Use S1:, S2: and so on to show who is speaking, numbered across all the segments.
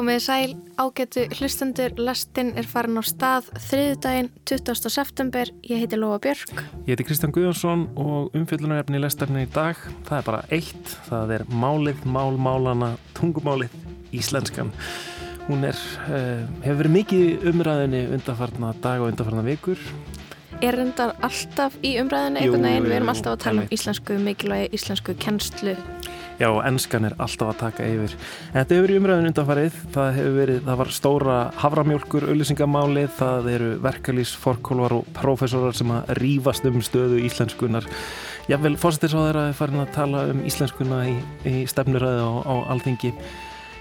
S1: Komiði sæl, ágætu hlustendur, lastinn er farin á stað þriðdægin 20. september. Ég heiti Lóa Björk.
S2: Ég heiti Kristján Guðjónsson og umfjöldunarefni í lestarni í dag, það er bara eitt, það er málið, mál, málana, tungumálið, íslenskan. Hún er, uh, hefur verið mikið umræðinni undanfarnar dag og undanfarnar vikur.
S1: Er reyndar alltaf í umræðinni einhvern veginn, við erum alltaf að tala um íslensku mikilvægi, íslensku kennslu
S2: Já, ennskan er alltaf að taka yfir. Þetta hefur verið umræðin undanfarið, það hefur verið, það var stóra havramjólkur, auðlýsingamálið, það eru verkalýs, forkólvar og profesorar sem að rýfast um stöðu íslenskunar. Jável, fórsettisáður að farin að tala um íslenskuna í, í stefnuröðu á, á alþingi.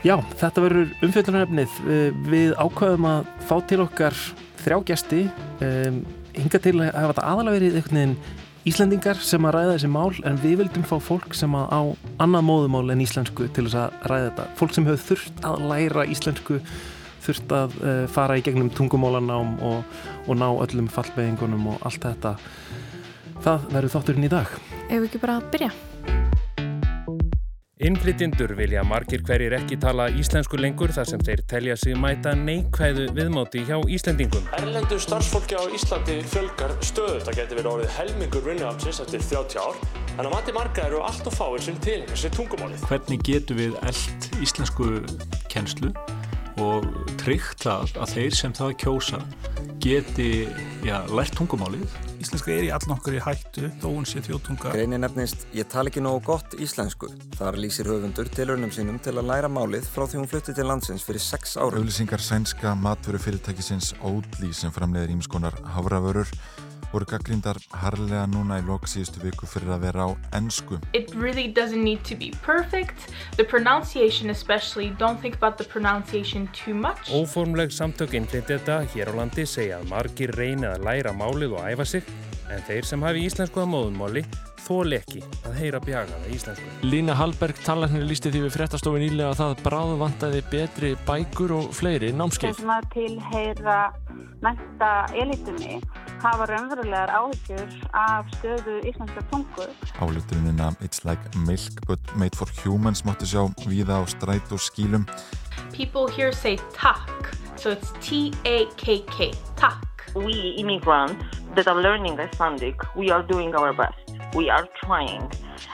S2: Já, þetta verður umfjöldunarefnið. Við ákvaðum að fá til okkar þrjá gesti, um, hinga til að hafa þetta aðalega verið einhvern veginn Íslandingar sem að ræða þessi mál en við vildum fá fólk sem að á annað móðumál en íslensku til þess að ræða þetta. Fólk sem hefur þurft að læra íslensku, þurft að uh, fara í gegnum tungumólanám og, og ná öllum fallbegingunum og allt þetta. Það verður þátturinn í dag.
S1: Ef við ekki bara að byrja.
S3: Innflytjendur vilja margir hverjir ekki tala íslensku lengur þar sem þeir telja sig mæta neikvæðu viðmáti hjá Íslandingum.
S4: Erlendur starfsfólki á Íslandi fjölgar stöðu. Það getur verið orðið helmingur vinnuafnsins eftir 30 ár. En að mati marga eru allt og fáir sem til þessi tungumálið.
S5: Hvernig getur við eld íslensku kennslu og tryggt að, að þeir sem það kjósa geti já, lært tungumálið
S6: Íslenska er í all nokkur í hættu þó hún sé þjóttunga.
S7: Greinin nefnist Ég tala ekki nógu gott íslensku. Þar lýsir höfundur tilurnum sínum til að læra málið frá því hún flutti til landsins fyrir sex árum.
S8: Auðlýsingar sænska matveru fyrirtækisins Oatly sem framleiðir ímskonar hafravörur voru gaggrindar harlega núna í loksíðustu viku fyrir að vera á ennsku.
S9: It really doesn't need to be perfect. The pronunciation especially, don't think about the pronunciation too much.
S3: Óformleg samtök innflytjeta hér á landi segja að margir reyna að læra málið og æfa sig en þeir sem hafi íslensku að móðumáli þól ekki að heyra bjagaða íslensku.
S10: Lína Hallberg talarnir lísti því við fréttastofi nýlega að það bráðu vantaði betri bækur og fleiri námskeið.
S11: Þeir sem að tilheyra menta elitunni hafa raunverulegar áhyggjur af stöðu íslenska tungu.
S8: Álutunina It's like milk but made for humans máttu sjá víða á stræt og skílum.
S9: People here say tak, so it's T-A-K-K, tak.
S12: We immigrants that are learning Icelandic, we are doing our best. We are trying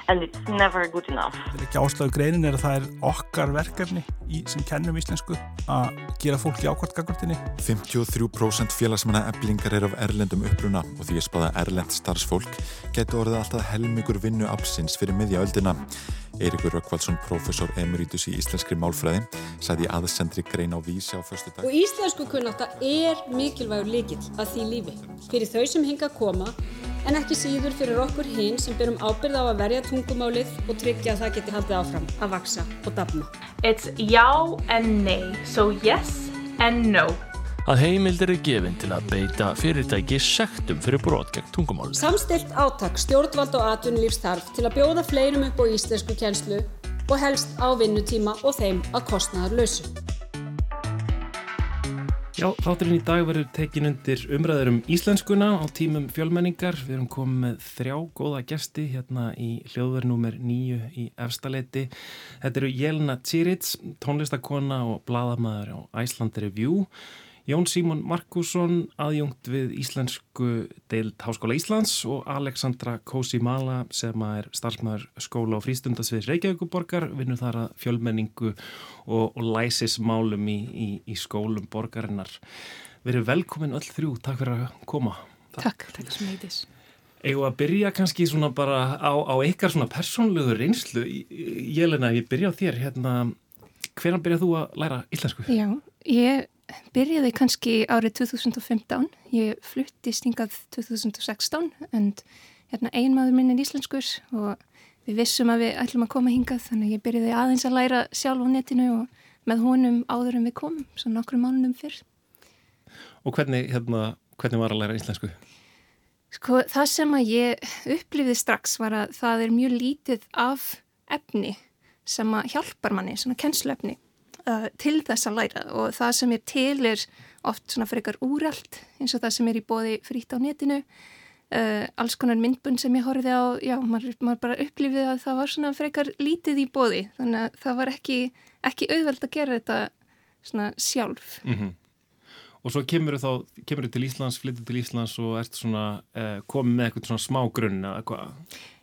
S12: and it's never good enough.
S6: Það er ekki áslögu greinin er að það er okkar verkefni í, sem kennum íslensku að gera fólki ákvæmt gagvartinni.
S8: 53% félagsmanna eblingar er af erlendum uppruna og því að spáða erlend starfsfólk getur orðið alltaf helmingur vinnu absins fyrir miðjaöldina. Eirikur Rökkvaldsson, professor emeritus í íslenskri málfræði, sagði aðsendri grein á vísi á förstu dag.
S13: Og íslensku kunnáta er mikilvægur líkil að því lífi fyrir þau sem hinga að koma en ekki síður fyrir okkur hinn sem byrjum ábyrð á að verja tungumálið og tryggja að það geti haldið áfram að vaksa og dafna.
S9: It's já and nei, so yes and no.
S10: Að heimildir er gefinn til að beita fyrirtæki sektum fyrir brot gegn tungumálið.
S13: Samstilt átak stjórnvald og atvinnulífstarf til að bjóða fleirum upp á íslensku kjenslu og helst á vinnutíma og þeim að kostnaðar lausu.
S2: Já, þátturinn í dag verður tekin undir umræður um íslenskuna á tímum fjölmenningar. Við erum komið með þrjá góða gesti hérna í hljóðverðnúmer nýju í Efstaleiti. Þetta eru Jelena Tsirits, tónlistakona og bladamæður á Iceland Review. Jón Símon Markusson, aðjungt við Íslensku deild Háskóla Íslands og Alexandra Kósimala sem er starfsmæður skóla og frístundasviðs Reykjavíkuborgar, vinnur þar að fjölmenningu og, og læsismálum í, í, í skólum borgarinnar. Verið velkomin öll þrjú, takk fyrir að koma.
S1: Takk, takk sem heitis.
S2: Eða að byrja kannski svona bara á, á eitthvað svona persónlegu reynslu. Jelena, ég byrja á þér, hérna, hvernig byrjað þú að læra íslensku?
S1: Já, ég byrjaði kannski árið 2015 ég flutti stingað 2016 en hérna, einmaður minn er íslenskur og við vissum að við ætlum að koma hingað þannig að ég byrjaði aðeins að læra sjálf á netinu og með honum áður en við komum svo nokkru mánum fyrr.
S2: Og hvernig, hérna, hvernig var að læra íslensku?
S1: Sko það sem að ég upplifði strax var að það er mjög lítið af efni sem að hjálpar manni, svona kennsluefni uh, til þess að læra og það sem er til er oft svona frekar úrælt eins og það sem er í bóði frít á netinu uh, alls konar myndbund sem ég horfið á já, maður, maður bara upplifið að það var svona frekar lítið í bóði þannig að það var ekki, ekki auðveld að gera þetta svona sjálf.
S2: Mm -hmm. Og svo kemur þú til Íslands, flyttur til Íslands og ert svona eh, komið með eitthvað svona smá grunn eða hvað?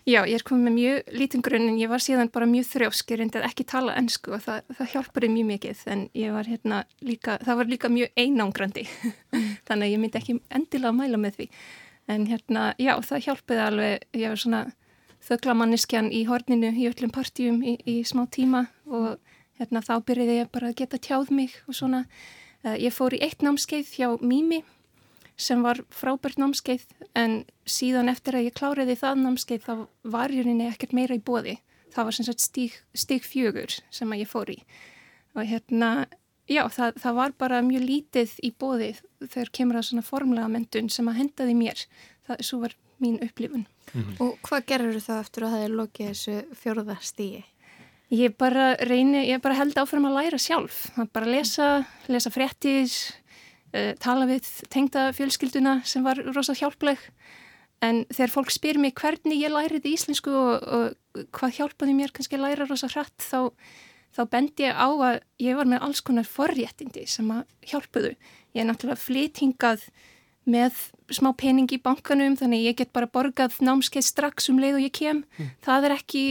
S1: Já, ég er komið með mjög lítinn grunn en ég var síðan bara mjög þrjósk, ég reyndi að ekki tala ennsku og það, það hjálpaði mjög mikið. En ég var hérna líka, það var líka mjög einangrandi. Þannig að ég myndi ekki endilega að mæla með því. En hérna, já, það hjálpaði alveg, ég var svona þöglamanniskjan í horninu í öllum partíum í, í smá tíma og hérna þá byrjiði ég bara að geta tjáð mig og svona, uh, ég fór í eitt námskeið hjá Mimi sem var frábært námskeið en síðan eftir að ég kláriði það námskeið þá var ég reyni ekkert meira í bóði. Það var sem sagt stíg, stíg fjögur sem að ég fór í og hérna, já, það, það var bara mjög lítið í bóði þegar kemur það svona formlega mentun sem að hendaði mér. Það svo var mín upplifun.
S14: Mm -hmm. Og hvað gerur það eftir að það er lokið þessu fjörða stígi?
S1: Ég bara reyni, ég bara held áfram að læra sjálf. Það bara lesa, lesa fréttir, uh, tala við tengda fjölskylduna sem var rosa hjálpleg en þegar fólk spyr mér hvernig ég lærið íslensku og, og hvað hjálpaði mér kannski að læra rosa hratt þá, þá bendi ég á að ég var með alls konar forréttindi sem að hjálpuðu. Ég er náttúrulega flytingað með smá pening í bankanum þannig ég get bara borgað námskeið strax um leið og ég kem. Mm. Það er ekki,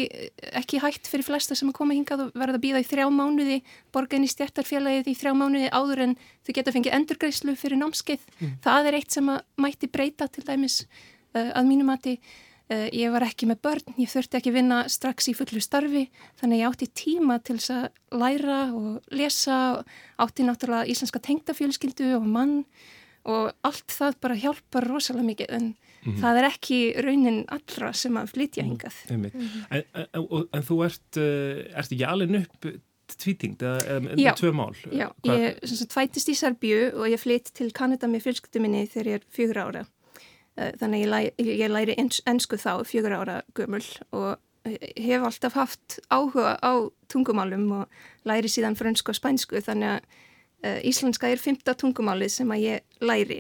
S1: ekki hægt fyrir flesta sem að koma hingað og verða að býða í þrjá mánuði, borga inn í stjættarfélagið í þrjá mánuði áður en þau geta fengið endurgreislu fyrir námskeið. Mm. Það er eitt sem að mætti breyta til dæmis uh, að mínum mati. Uh, ég var ekki með börn, ég þurfti ekki vinna strax í fullu starfi þannig ég átti tíma til þess að læra og lesa átti náttúrulega íslenska tengdafjölskyldu og mann og allt það bara hjálpar rosalega mikið en mm -hmm. það er ekki raunin allra sem að flytja hingað
S2: mm -hmm. en, en, en, en þú ert uh, ert ekki alveg upp tvítingt eða tvö mál?
S1: Já, Hva? ég sagt, fætist í Serbíu og ég flytt til Kanada með fjölskyttu minni þegar ég er fjögur ára uh, þannig ég, læ, ég læri ennsku þá fjögur ára gömul og hef alltaf haft áhuga á tungumálum og læri síðan frönsku og spænsku þannig að íslenska er fymta tungumálið sem að ég læri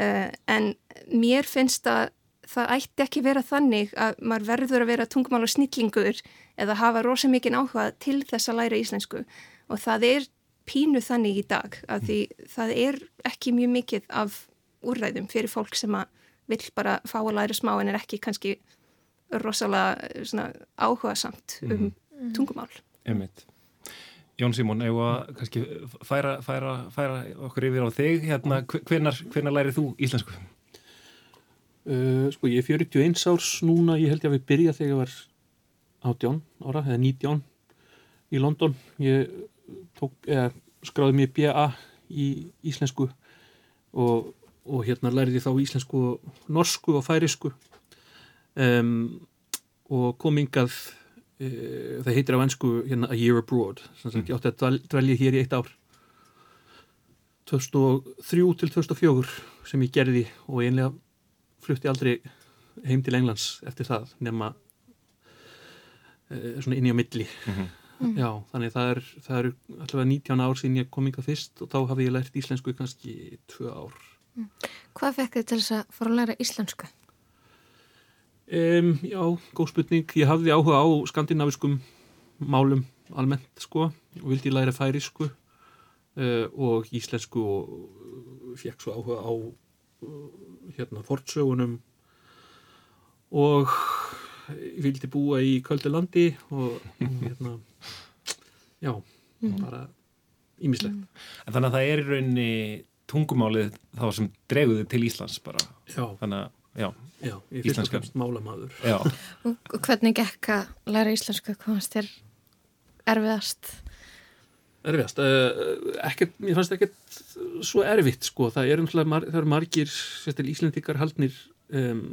S1: uh, en mér finnst að það ætti ekki vera þannig að maður verður að vera tungumála snillingur eða hafa rosa mikið áhuga til þess að læra íslensku og það er pínu þannig í dag að því það er ekki mjög mikið af úrræðum fyrir fólk sem að vill bara fá að læra smá en er ekki kannski rosalega áhuga samt um mm -hmm. tungumál.
S2: Emitt. Jón Simón, ef að kannski færa, færa, færa okkur yfir á þig, hérna, hvenar, hvenar lærið þú íslensku?
S15: Uh, sko, ég er 41 árs núna, ég held ég að við byrja þegar ég var 18 ára, eða 19 í London. Ég tók, eða, skráði mér BA í íslensku og, og hérna læriði þá íslensku, norsku og færisku um, og kom e, það heitir á ennsku hérna, A Year Abroad sem sagt, ég átti að dvelja hér í eitt ár 2003 til 2004 sem ég gerði og einlega flutti aldrei heim til Englands eftir það nema e, svona inn í á milli mm -hmm. já, þannig það er það eru allavega 19 ár sín ég kom yngar fyrst og þá hafði ég lært íslensku kannski 2 ár
S14: mm. Hvað fekk þið til þess að fara að læra íslensku?
S15: Um, já, góð spurning. Ég hafði áhuga á skandinaviskum málum almennt sko og vildi læra færisku uh, og íslensku og fekk svo áhuga á uh, hérna fortsögunum og vildi búa í Köldilandi og hérna já, mm. bara ímislegt.
S2: Þannig að það er í rauninni tungumálið þá sem dreguði til Íslands bara.
S15: Já.
S2: Þannig að Já,
S15: já ég fyrst og fremst málamadur
S14: og hvernig gekk að læra íslensku? Komast þér erfiðast?
S15: Erfiðast? Uh, ekkert, mér fannst ekkert svo erfitt sko, það er umhverfað mar það eru margir, sérstaklega íslendikar haldnir um,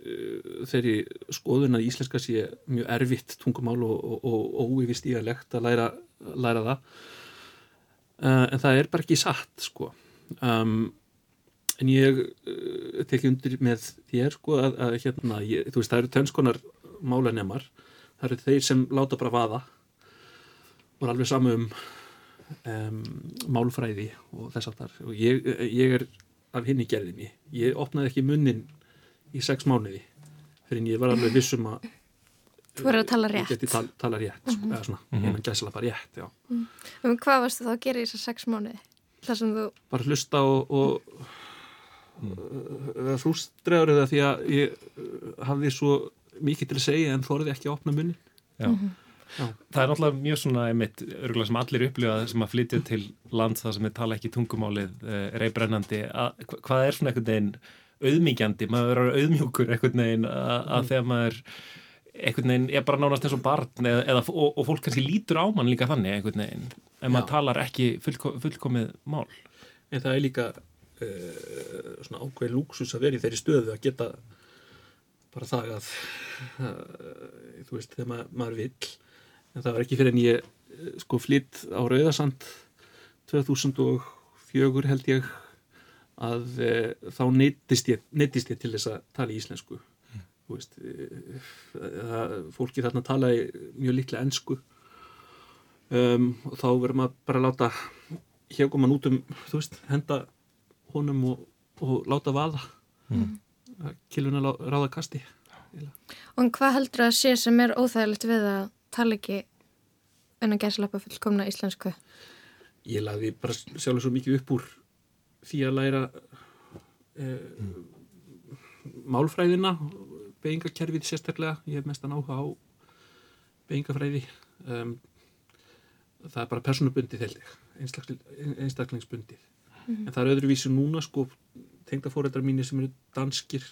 S15: uh, þeirri skoðun að íslenska sé mjög erfitt tungumál og óyfist í að lekt að læra, læra það. Uh, en það er bara ekki satt sko. Um en ég uh, tekki undir með þér sko að, að hérna, ég, þú veist það eru tönskonar málanemar það eru þeir sem láta bara vaða og er alveg samu um, um málfræði og þess aftar og ég, ég er af hinn í gerðinni ég opnaði ekki munnin í sex mánuði fyrir en ég var alveg vissum að
S14: Þú verður að tala rétt.
S15: Ég geti tal, tala rétt, sko,
S14: Mhm.
S15: eða svona,
S2: Mhm.
S15: innan gæsla bara rétt, já.
S14: Mm. Um, hvað varstu þá að gera í þessar sex mánuði? Það sem þú...
S15: Bara hlusta og, og uh, frústreður eða því að ég uh, hafði svo mikið til að segja en þorði ekki að opna munni.
S2: Já.
S15: Já.
S2: Það er náttúrulega mjög svona einmitt, örgulega sem allir upplifa sem að flytja til land það sem er tala ekki tungumálið uh, reybrennandi að, hva- hvað er svona einhvern veginn auðmíkjandi, maður verður auðmjúkur einhvern veginn að, að
S15: Mm.
S2: þegar maður einhvern veginn er bara nánast eins og barn eða, eða, og, og fólk kannski lítur á mann líka þannig einhvern veginn, en maður
S15: Já.
S2: talar ekki fullko, fullkomið mál
S15: En það er líka uh, svona ákveð lúksus að vera í þeirri stöðu að geta bara það að uh, þú veist, þegar maður, maður vill. En það var ekki fyrir en ég uh, sko flytt á Rauðasand 2004 held ég að uh, þá neittist ég, ég til þess að tala í íslensku þú veist uh, fólki þarna talaði mjög líklega ennsku um, og þá verður maður bara að láta hér kom hann út um, þú veist, henda honum og, og láta vaða.
S14: Mm.
S15: kilvuna ráða kasti.
S14: Og hvað heldur að sé sem er óþægilegt við að tala ekki en að gæslappa fullkomna íslensku?
S15: ég lagði bara sjálfur svo mikið upp úr því að læra eh, málfræðina beigingakerfið sérstaklega. Ég hef mestan áhuga á beigingafræði um, það er bara personubundið held ég einstaklingsbundið
S14: Mhm.
S15: en það er öðruvísi núna sko tengdafóreldrar mínir sem eru danskir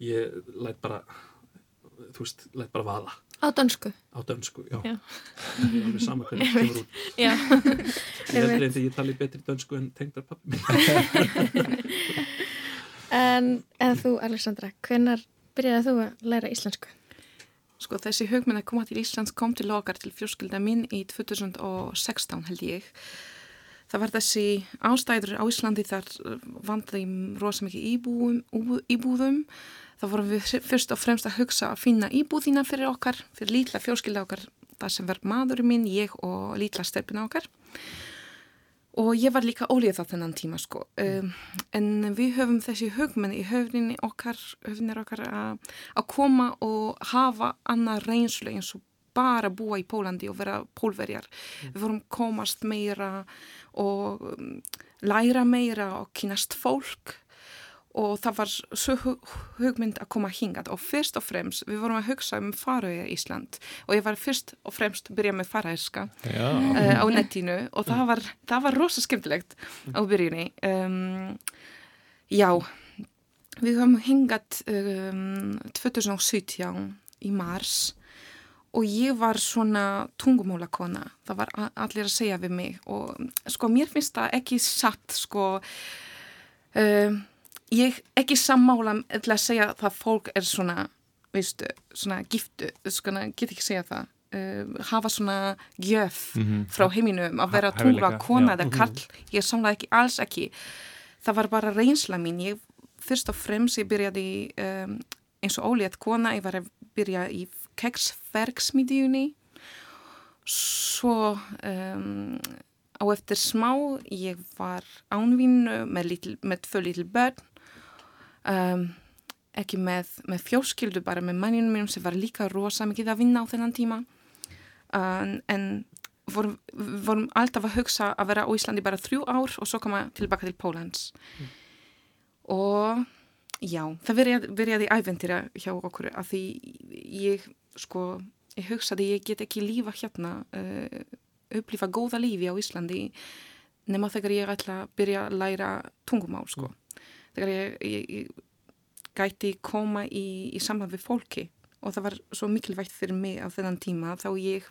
S15: ég læt bara þú veist, læt bara vaða
S14: Á dansku?
S15: á dönsku, já,
S14: Já.
S15: Það er alveg sama hvernig það kemur út
S14: Já.
S15: ég heldur einn þegar ég tali betri dönsku en tengdar pappi minn
S14: En, en þú, Alexandra, hvenar byrjaði þú að læra íslensku?
S16: Sko þessi hugmynd að koma til Íslands kom til okkar til fjórskilda minn í 2016 held ég. Það var þessi ástæður á Íslandi þar vandaði rosa mikið íbúðum, íbúðum. Það vorum við fyrst og fremst að hugsa að finna íbúðina fyrir okkar, fyrir lítla fjórskilda okkar, það sem verð maðurinn minn, ég og lítla stelpina okkar. Og ég var líka ólíð á þennan tíma sko. Um, en við höfum þessi hugmenn í höfninni okkar, höfnir okkar að, koma og hafa annað reynslu eins og bara búa í Pólandi og vera pólverjar. Við vorum komast meira og um, læra meira og kynast fólk. Og það var svo hugmynd að koma hingað. Og fyrst og fremst við vorum að hugsa um farauðir Ísland. Og ég var fyrst og fremst að byrja með farauðska uh, á netinu. Og það var, það var rosa skemmtilegt á byrjunni. Um, já við höfum hingað um, 2017 í mars og ég var svona tungumólakona það var allir að segja við mig og sko mér finnst það ekki satt sko um, ég ekki sammála til að segja það fólk er svona, veistu, svona giftu, svona, get ekki segja það uh, hafa svona gjöf
S17: Mhm.
S16: frá heiminum að vera
S17: Ha-
S16: tunga
S17: hæfileika,
S16: kona
S17: já.
S16: eða
S17: Mhm.
S16: kall, ég samla ekki alls ekki, það var bara reynsla mín, ég fyrst og fremst ég byrjaði um, eins og ólétt kona, ég var að byrja í keksverksmiðjunni svo um, á eftir smá ég var ánvinnu með, með tvö lítil börn um, ekki með, með fjórskildu bara með manninu mínum sem var líka rosa mikið að vinna á þennan tíma. Um, en vorum, vorum alltaf að hugsa að vera á Íslandi bara þrjú ár og svo koma tilbaka til Pólans. Og já, það byrjaði, byrjaði æventýra hjá okkur af því ég sko, ég hugsaði ég get ekki lífa hérna uh, upplifa góða lífi á Íslandi nema þegar ég ætla að byrja að læra tungumál sko. Þegar ég, ég, ég gæti koma í, í samband við fólki og það var svo mikilvægt fyrir mig á þennan tíma þá ég,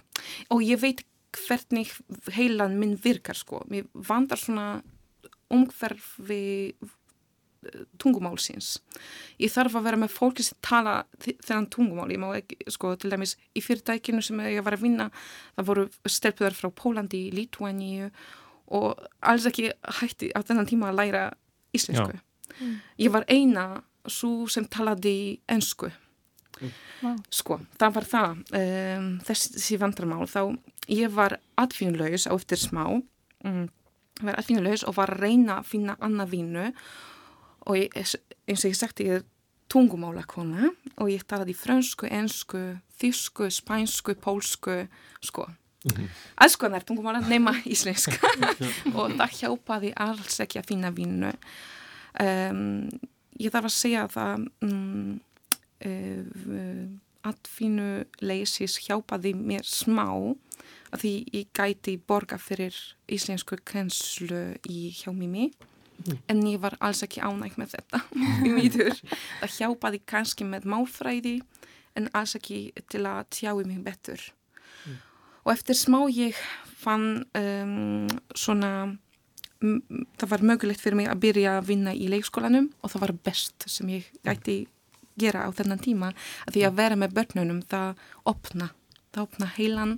S16: og ég veit hvernig heilan minn virkar sko. Mér vandar svona umhverfi tungumálsins. Ég þarf að vera með fólki sem tala þennan tungumál. Ég má ekki, sko, til dæmis í fyrirtækinu sem ég var að vinna, það voru stelpuðar frá Pólandi, Lítúaníu og alls ekki hætti á þennan tíma að læra íslensku.
S14: Mm.
S16: Ég var eina svo sem talaði ennsku.
S14: Wow.
S16: Sko, það var það, um, þessi vandrarmál, þá ég var atvinnulegs á eftir smá, um, var atvinnulegs og var að reyna að finna annað vinnu og ég, eins og ég sagti, ég er tungumálakona og ég talaði frönsku, ensku, þýsku, spænsku, pólsku, sko.
S15: Mhm.
S16: Alls konar tungumála nema íslenska og það hjálpaði alls ekki að finna vinnu. Um, ég þarf að segja það um, uh, atfinnu leysis hjálpaði mér smá að því ég gæti borga fyrir íslensku kennslu í hjá mimi en ég var alls ekki ánægt með þetta í mýtur. Það hjálpaði kannski með málfræði en alls ekki til að tjái mig betur. Og eftir smá ég fann um, svona, það var mögulegt fyrir mig að byrja að vinna í leikskólanum og það var best sem ég gæti gera á þennan tíma að því að vera með börnunum það opna, það opna heilan,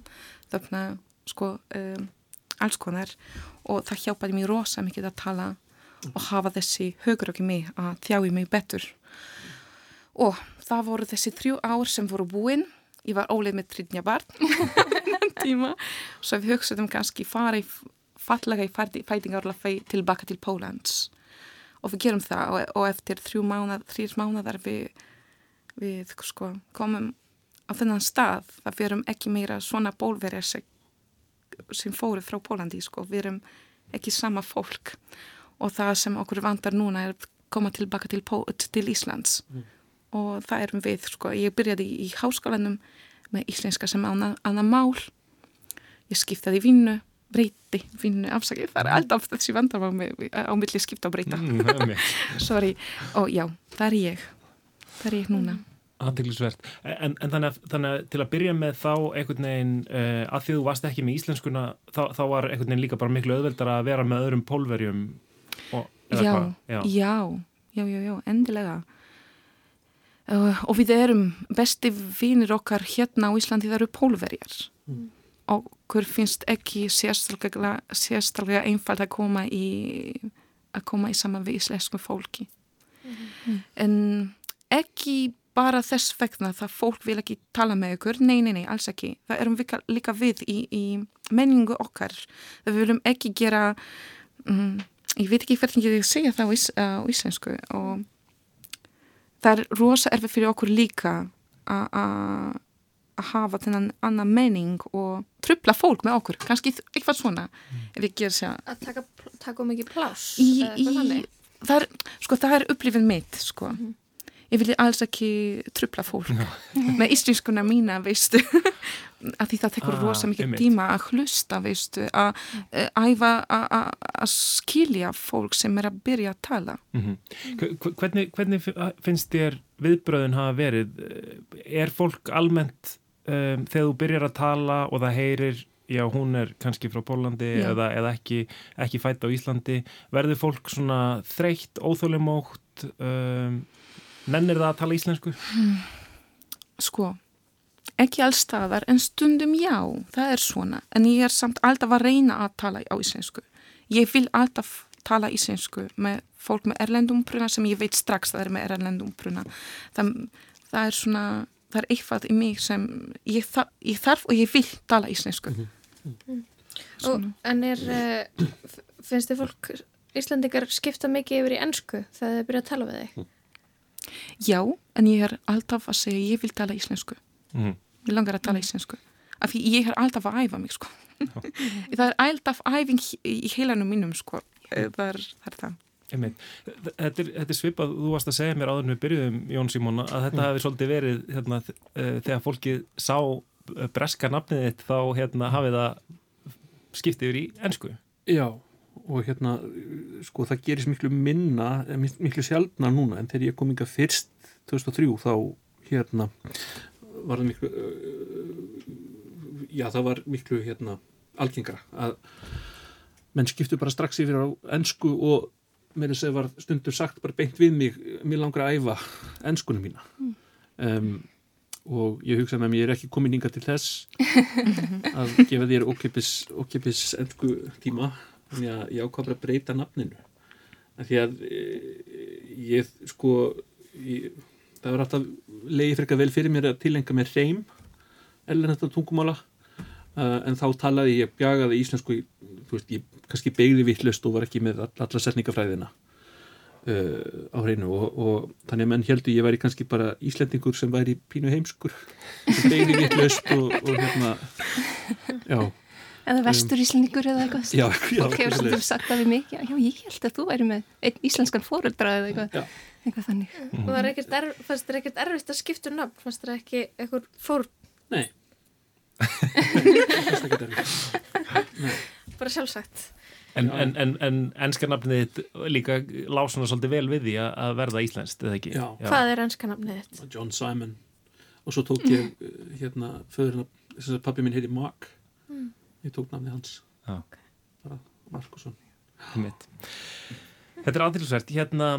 S16: það opna sko um, alls konar og það hjálpaði mér rosa mikið að tala og hafa þessi hugröki mig að þjái mig betur. Og það voru þessi þrjú ár sem voru búin. Ég var óleið með tryggja barn tíma. Svo við hugsaðum kannski fara í fallega í fætingarlafi tilbaka til Pólans. Og við gerum það og, og eftir þrjú mánad, þrjir mánadar við, við sko, komum á þennan stað. Það við erum ekki meira svona bólverjar sem fóru frá Pólandi. Sko. Við erum ekki sama fólk og það sem okkur vantar núna er að koma tilbaka til, til Íslands.
S15: Mm.
S16: og það erum við sko, ég byrjaði í háskólanum með íslenska sem annað, mál. Ég skiptaði vinnu breyti vinnu, afsakið, það er alltaf þessi vandar á, á milli skipta og breyta.
S2: Mm,
S16: sorry, og já, það er ég. Það er ég núna.
S2: Aðteglisvert. En, en þannig, að, þannig að til að byrja með þá einhvern veginn, uh, að því þú varst ekki með íslenskuna, þá, þá var einhvern veginn líka bara miklu auðveldar að vera með öðrum pólverjum
S16: já, já, já, já, já, endilega. Uh, og við erum besti vinir okkar hérna á Íslandi það eru pólverjar.
S15: Mm.
S16: og okkur finnst ekki sérstaklega, sérstaklega einfalt að koma í að koma í saman við íslensku fólki. En ekki bara þess vegna það fólk vil ekki tala með ykkur, nei, nei, nei, alls ekki. Það erum við líka við í, í menningu okkar, það við viljum ekki gera um, ég veit ekki hvernig ég segja það á, ís, á íslensku og það er rosa erfið fyrir okkur líka að hafa þennan annan menning og trubla fólk með okkur, kannski eitthvað svona sér.
S14: Að taka, taka ekki pláss
S16: í, í, það er, sko, það er upplifin mitt, sko. Ég vilja alls ekki trubla fólk með íslenskuna mína, veistu, að því það tekur
S2: Ah,
S16: rosa mikið
S2: einmitt.
S16: tíma að hlusta, veistu, að eh, æfa að- skilja fólk sem er að byrja að tala.
S2: Mm hvernig, hvernig fi- finnst þér viðbröðin hafa verið? Er fólk almennt um, þegar þú byrjar að tala og það heyrir já, hún er kannski frá Pólandi eða, eða ekki, ekki fætt á Íslandi verður fólk svona þreytt, óþólimótt um, nennir það að tala íslensku?
S16: Sko, ekki allstaðar, en stundum já, það er svona. En ég er samt alltaf að reyna að tala á íslensku. Ég vil alltaf tala íslensku með fólk með erlendumpruna sem ég veit strax það er með erlendumpruna. Það, það er svona, það er eitthvað í mig sem ég, þa ég þarf og ég vil tala íslensku.
S14: Og, en er, uh, finnst þið fólk Íslandingar skipta mikið yfir í ennsku þegar þið byrja að tala við þig?
S16: Já, en ég er alltaf að segja ég vil tala íslensku.
S2: Mhm.
S16: Ég langar að tala íslensku. Af því ég er alltaf að æfa mig, sko. það er alltaf æfing í heilanum mínum, sko. Eh, Það er það. Er það.
S2: Þetta er, þetta er svipað, þú varst að segja mér áður en við byrjuðum, Jón Simón, að þetta
S15: Mm.
S2: hefði svolítið verið hérna, uh, þegar fólkið sá uh, breska nafnið þitt þá hérna, hafið það skiptið yfir í ennsku.
S15: Já, og hérna, sko, það gerist miklu minna, eh, mik- miklu sjaldna núna, en þegar ég kom inga fyrst 2003, þá, hérna, var það miklu, uh, já, það var miklu, hérna, algengra að menn skiptu bara strax yfir á ennsku og mér er að segja var stundur sagt bara beint við mig, mér langar að æfa ennskunum mína. Um, og ég hugsa með mér, ég er ekki komin inga til þess að gefa þér okkipis ennsku tíma þannig að ég ákvað bara að breyta nafninu. Af því að e, ég sko ég, það var alltaf leiði frekar vel fyrir mér að tilenga mér reym erlennasta tungumála. Uh, en þá talaði ég bjagaði íslensku þú veist, ég kannski beigði vittlust og var ekki með all- alla setningafræðina uh, á hreinu. Og, og þannig að menn heldur ég væri kannski bara Íslendingur sem væri pínu heimskur. Sem beigði vittlust og, og hérna já
S1: Eða vestur íslendingur eða eitthvað.
S15: Já, já
S1: Fólk hefur svolítið sagt það við mig Já, já ég held að þú væri með einn íslenskan fóruldra eða eitthvað, eitthvað þannig.
S14: Og það er ekkert, erf, fannst þér ekkert erfitt að skipta um nafn? Fannst þér ekki eitthvað fór
S15: Nei.
S14: Bara sjálfsagt.
S2: En, en, en, en ennska nafnið þitt líka lág svona svolítið vel við því að- að verða íslenskt, eða ekki?
S15: Já.
S14: hvað er ennska nafnið þitt?
S15: John Simon. Og svo tók ég uh, hérna að pappi minn heiti Mark.
S14: Mm.
S15: Ég tók namni hans
S2: Já.
S15: bara Markusson
S2: Einmitt. Þetta er aðtilsvert. Hérna,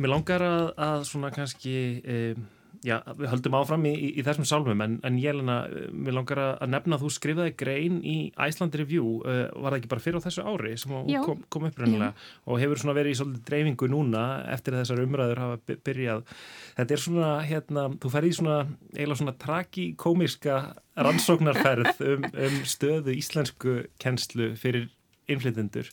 S2: mér langar að, að svona kannski, um, já, við höldum áfram í, í, í þessum sálmum, en, en Jelena, mér langar að nefna að þú skrifaði grein í Iceland Review, uh, var það ekki bara fyrir á þessu ári sem kom, kom upp reynilega og hefur svona verið í svolítið dreifingu núna eftir þessar umræður hafa by- byrjað. Þetta er svona, hérna, þú ferði í svona, eiginlega svona tragikomiska rannsóknarferð um, um stöðu íslensku kennslu fyrir innflytjendur.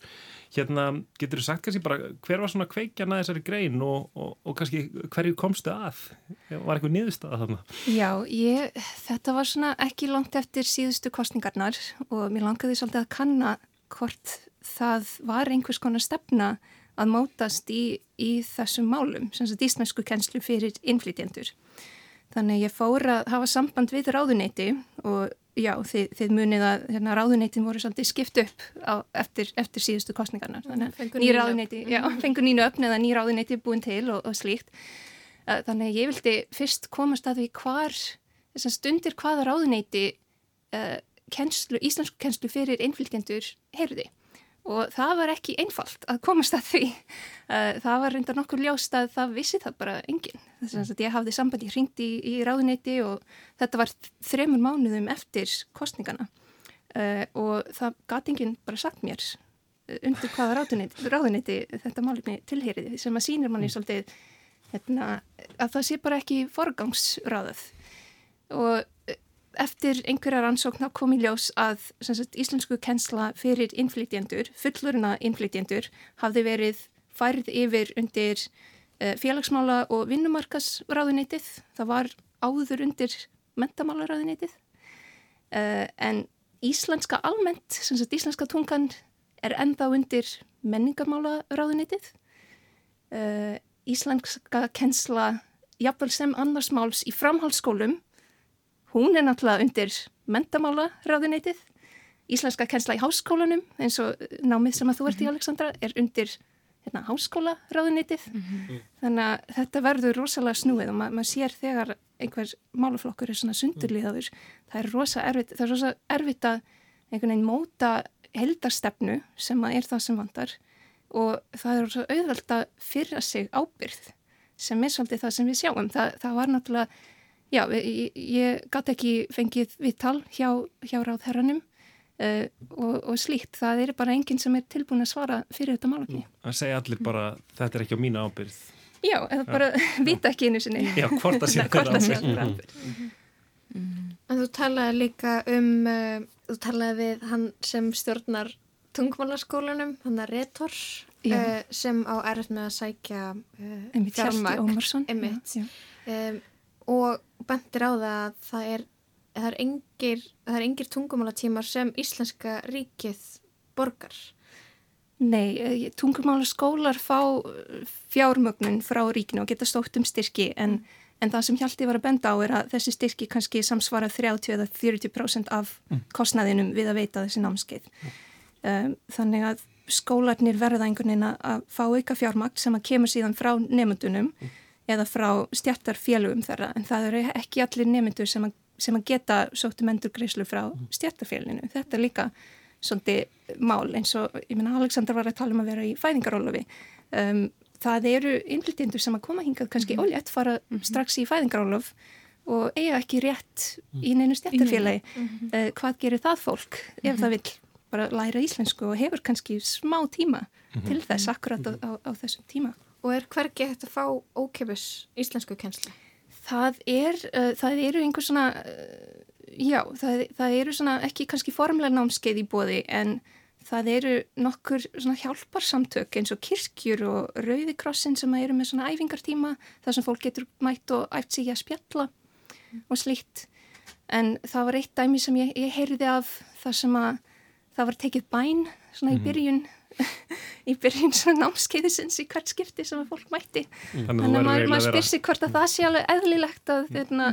S2: Hérna, getur þú sagt kannski bara hver var svona kveikjan að þessari grein og, og, og kannski hverju komstu að? Var eitthvað niðurstaða þarna?
S1: Já, ég, þetta var svona ekki langt eftir síðustu kostningarnar og mér langaði svolítið að kanna hvort það var einhvers konar stefna að mótast í, í þessum málum, sem sagt íslensku kennslu fyrir innflytjendur. Þannig ég fór að hafa samband við ráðuneyti og já, þið, þið munið að hérna, ráðuneytin voru svolítið skipt upp á, eftir, eftir síðustu kostningarnar. Þannig að ný
S14: ný
S1: ráðuneyti, já, fengur nýnu öfn eða ný ráðuneyti búin til og, og slíkt. Uh, Þannig að ég vildi fyrst komast að því hvar, þess að stundir hvaða ráðuneyti uh, kennslu, íslensku kennslu fyrir innflytjendur heyrði. Og það var ekki einfalt að komast að því. Það var reyndar nokkur ljóst að það vissi það bara enginn. Þess að ég hafði sambandi hringt í, í ráðuneyti og þetta var þremur mánuðum eftir kostningana. Og það gat enginn bara sagt mér uh, undir hvaða ráðuneyti, ráðuneyti þetta málefni tilheyriði sem að sínir manni svolítið hérna, að það sé bara ekki forgangsráðað og eftir einhverja rannsókn þá kom í ljós að sagt, íslensku kennsla fyrir innflytjendur, fullurina innflytjendur hafði verið færð yfir undir uh, félagsmála og vinnumarkasráðuneytið það var áður undir mentamálaráðuneytið uh, en íslenska almennt, sem sagt íslenska tungan er ennþá undir menningamálaráðuneytið uh, íslenska kennsla jafnvel sem annarsmáls í framhaldsskólum hún er náttúrulega undir mentamála ráðuneytið íslenska kennsla í háskólanum eins og námið sem að þú ert í Alexandra er undir hérna, háskóla ráðuneytið þannig að þetta verður rosalega snúið og ma maður sér þegar einhver málaflokkur er svona sundurliðaður. Það er rosa erfitt, það er rosa erfitt að einhvern veginn móta heldarstefnu sem að er það sem vandar og það er rosa auðvelt að fyrra sig ábyrð sem er svolítið það sem við sjáum. Það, það var náttúrulega, já, ég, ég gæti ekki fengið viðtal hjá, hjá ráðherranum uh, og, og slíkt. Það er bara enginn sem er tilbúin að svara fyrir þetta málöfni.
S2: Það segja allir bara, þetta er ekki á mína ábyrð.
S1: Já, eða bara vita ekki einu sinni.
S2: Já, hvort það sé
S1: sé
S2: þeirra
S1: þeirra
S2: ábyrgð.
S1: ábyrgð.
S14: En þú talaði líka um, uh, þú talaði við hann sem stjórnar tungmálaskólanum, hann er Retor, uh, sem á með að sækja uh,
S1: Einmitt, Hjalti. Ómarsson.
S14: Einmitt.
S1: Já,
S14: Um, og bentir á það að það er, það er engir, það er engir tungumálatímar sem íslenska ríkið borgar.
S1: Nei, eh, tungumála skólar fá eh, fjármögnun frá ríkinu og geta stótt um styrki en, en það sem Hjalti var að benda á er að þessi styrki kannski samsvara 30 eða 40% af kostnaðinum við að veita þessi námskeið. Um, þannig að skólarnir verða einhvern veginn að fá auka fjármagn sem að kemur síðan frá nefndunum eða frá stjættarfélugum þeirra en það eru ekki allir nefndur sem, sem að geta sóttum endurgreislu frá stjættarféluginu. Þetta er líka svolítið mál eins og, ég meina Alexander var að tala um að vera í fæðingarólofi um, það eru innflytjendur sem að koma hingað kannski mm ólétt fara strax í fæðingarólof og eiga ekki rétt í neinu stjættarfélagi uh, hvað gerir það fólk ef það vil bara læra íslensku og hefur kannski smá tíma til þess akkurat á, á, á þessum tíma
S14: Og er hvergi hægt að fá ókepis íslensku kennslu?
S1: Það er, uh, það eru einhver svona, uh, já, það, það eru svona ekki kannski formlega námskeið í bóði en það eru nokkur svona hjálparsamtök eins og kirkjur og rauðikrossin sem eru með svona æfingartíma þar sem fólk getur mætt og æft sig að spjalla og slíkt en það var eitt dæmi sem ég, ég heyrði af þar sem að það var tekið bæn svona í
S2: Mhm.
S1: byrjun í byrjun svona námskeiðisins í hvert skipti sem að fólk mætti.
S2: Þú
S1: þannig að maður, maður
S2: að vera-
S1: spyr sig hvort að það sé alveg eðlilegt að þeirna,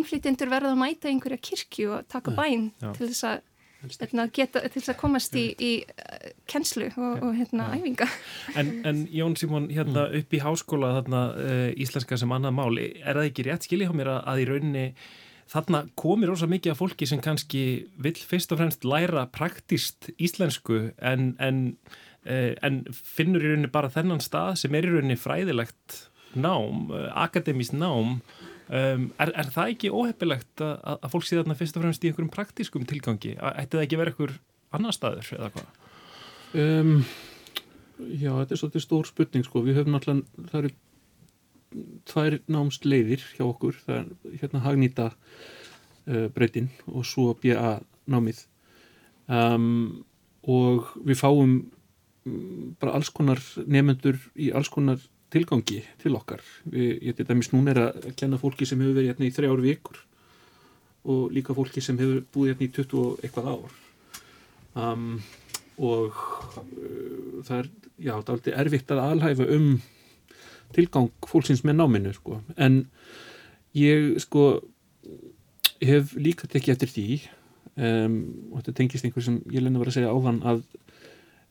S1: innflytjendur verða að mæta einhverja kirkju og taka bæn
S2: Já.
S1: til þess að Hérna, geta, til þess að komast í, í uh, kennslu og, og hérna, æfinga.
S2: En, en Jón Simón, hérna upp í háskóla þarna uh, íslenska sem annað máli, er það ekki rétt skilja hjá mér að, að í rauninni þarna komir ósa mikið af fólki sem kannski vill fyrst og fremst læra praktist íslensku en, en, uh, en finnur í rauninni bara þennan stað sem er í rauninni fræðilegt nám, uh, akademískt nám Um, er, er það ekki óheppilegt að, að fólk sé þarna fyrst og fremst í einhverjum praktískum tilgangi? Ætti það ekki verið einhver annar staður eða hvað?
S15: Um, já, þetta er svolítið stór spurning sko. Við höfum náttúrulega, það eru tvær námst leiðir hjá okkur. Það er hérna hagnýta uh, breytin og svo BA námið. Um, og við fáum mm, bara alls konar nefnendur í alls konar tilgangi til okkar. Við, ég til dæmis núna er að kenna fólki sem hefur verið hérna í þrjár vikur og líka fólki sem hefur búið hérna í 20 og eitthvað ár. Um, og uh, það er, já, það er aldrei erfitt að alhæfa um tilgang fólksins með náminu, sko. En ég, sko, hef líka tekið eftir því um, og þetta tengist einhver sem ég lenni var að segja áðan að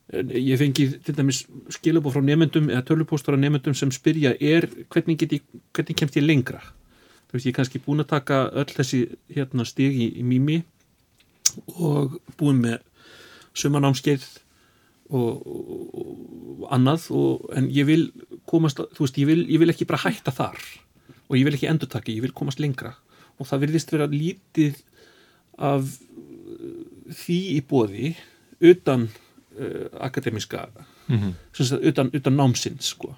S15: en ég fengi til dæmis skilabóð frá nefndum eða tölupóstur á nefndum sem spyrja er hvernig, ég, hvernig kemst ég lengra þú veist ég er kannski búin að taka öll þessi hérna stig í, í mými og búin með sumanámskeið og, og, og annað og, en ég vil komast þú veist ég vil, ég vil ekki bara hætta þar og ég vil ekki endur taka, ég vil komast lengra og það virðist vera lítið af uh, því í bóði utan uh, akademiska
S2: Mhm.
S15: sagt, utan, utan námsins sko.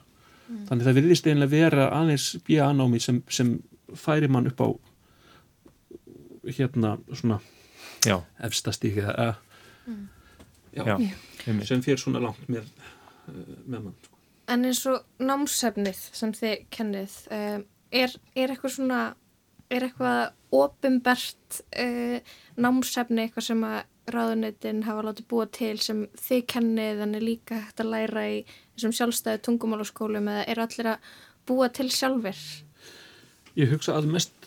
S15: þannig það virðist einlega vera aðeins BA-námi sem, sem færi mann upp á hérna svona
S2: Já.
S15: efsta stíki uh,
S14: Mm.
S15: já,
S2: Já, einmitt.
S15: sem fyrir svona langt með, uh, með mann sko.
S14: En eins og námsefnið sem þið kennið, um, er, er eitthvað svona, er eitthvað opimbert uh, námsefni, eitthvað sem að ráðunitin hafa látið búa til sem þið kennið en er líka hægt að læra í þessum sjálfstæðu tungumálaskólum eða er allir að búa til sjálfur?
S15: Ég hugsa að mest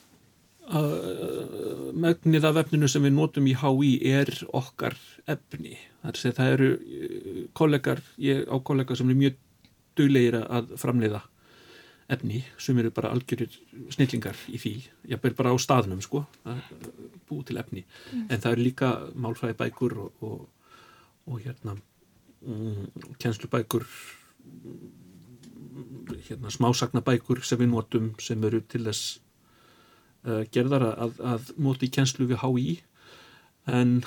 S15: megnið af efninu sem við notum í HÍ er okkar efni. Það, er, eru eh, kollegar, ég á kollega sem er mjög duglegir að framleiða efni sem eru bara algjörir snillingar í því, ég ber bara á staðnum sko, að búið til efni
S17: Mm.
S15: en það eru líka málfræði bækur og, og, og hérna mm, kennslubækur hérna smásagnabækur sem við notum sem eru til þess uh, gerðar að, að nota í kennslu við HÍ en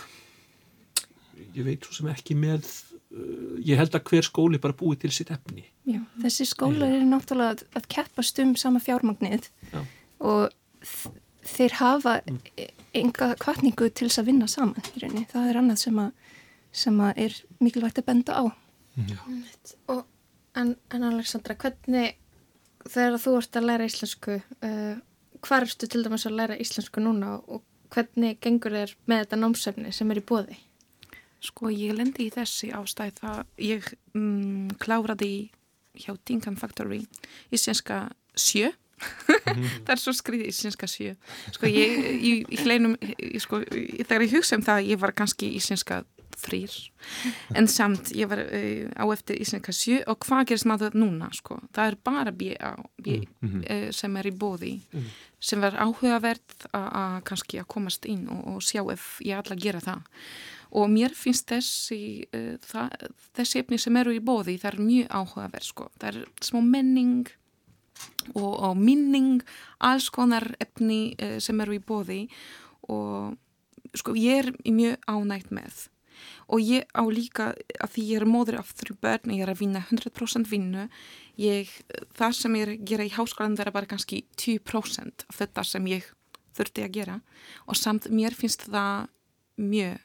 S15: ég veit svo sem ekki með uh, ég held að hver skóli bara búið til sitt efni
S1: Já, þessi skólar eru náttúrulega að, að keppast um sama fjármagnið
S15: Já.
S1: og þeir hafa e- enga kvartningu til þess að vinna saman í rauninni. Það er annað sem að, sem að er mikilvægt að benda á.
S14: Einmitt. Og, en, en Alexandra, hvernig, þegar þú ert að læra íslensku, uh, hvað ertu til dæmis að læra íslensku núna og hvernig gengur þér með þetta námsefni sem er í bóði?
S16: Sko ég lendi í þessi ástæð að ég mm, kláraði hjá Dinkan Factory íslenska sjö. Það er svo skriðið íslenska sjö. Sko ég, í, í hleinum sko, þegar ég hugsa um það ég var kannski íslenska þrýr en samt ég var uh, á eftir íslenska sjö og hvað gerist maður núna sko það er bara B.A. B,
S17: Mhm.
S16: uh, sem er í bóði
S17: Mhm.
S16: sem var áhugavert að kannski að komast inn og, og sjá ef ég ætla að gera það og mér finnst þessi uh, það, þessi efni sem eru í bóði það er mjög áhugavert sko það er smá menning og, og minning alls konar efni sem eru í bóði og sko ég er mjög ánægt með og ég á líka að því ég er móður af þrjú börn ég er að vinna 100% vinnu ég, það sem ég er gera í háskólan það er bara kannski 10% af þetta sem ég þurfti að gera og samt mér finnst það mjög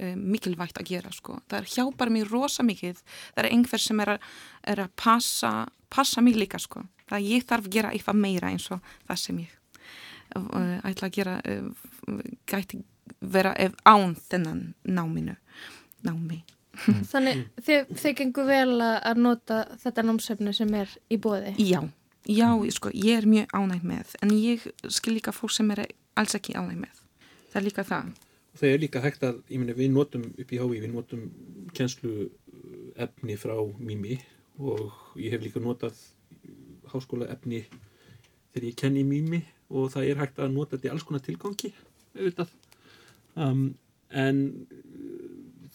S16: uh, mikilvægt að gera sko. Það hjálpar mér rosa mikið. Það er einhver sem er að, er að passa, passa mig líka sko. Það ég þarf að gera eitthvað meira eins og það sem ég uh, ætla að gera uh, gæti vera ef án þennan náminu námi.
S14: Þannig þið, þið gengur vel að nota þetta námsefni sem er í bóði?
S16: Já, já, sko, ég er mjög ánægt með en ég skil líka fólk sem er alls ekki ánægt með. Það er líka það.
S15: Og það er líka hægt að, ég minna, við notum upp í HV, við notum kjenslu efni frá Mimi og ég hef líka notað háskóla efni þegar ég kenni Mimi og það er hægt að nota þetta í alls konar tilgangi, auðvitað. Um, en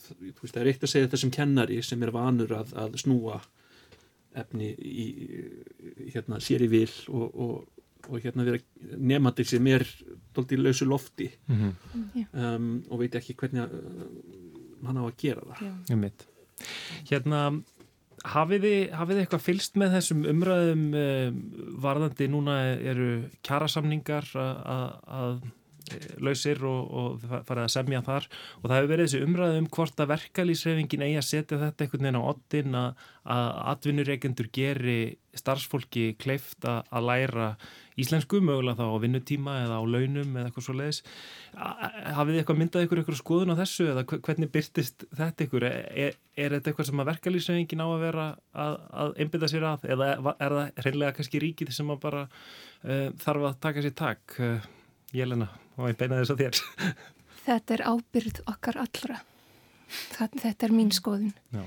S15: þú veist, það er eitt að segja þetta sem kennari sem er vanur að, að snúa efni í, hérna, sér í vil og, og, og hérna vera nefnandi sem er doldið í lausu lofti. Mm -hmm. um, og veit ekki hvernig að, hann á að gera það.
S2: Um Hérna hafið þið eitthvað fylst með þessum umræðum um, varðandi núna eru kjærasamningar að lausir og, og farið að semja þar. Og það hefur verið þessi umræðu um hvort að verkalýsreifingin eigi að setja þetta einhvern veginn á ottin að, að atvinnureikendur geri starfsfólki kleift að, að læra íslensku mögulega þá á vinnutíma eða á launum eða eitthvað svo leiðis hafið þið eitthvað myndað ykkur ykkur skoðun á þessu eða hvernig byrtist þetta ykkur? Er, er þetta eitthvað sem að verkalýsreifingin á að vera að, að einbita sér að eða er það hreinlega kannski ríkið sem að bara uh, þarf að taka sér takk uh, Jelena, og ég beina þess að þér?
S1: Þetta er ábyrð okkar allra. Það, þetta er mín skoðun. Já.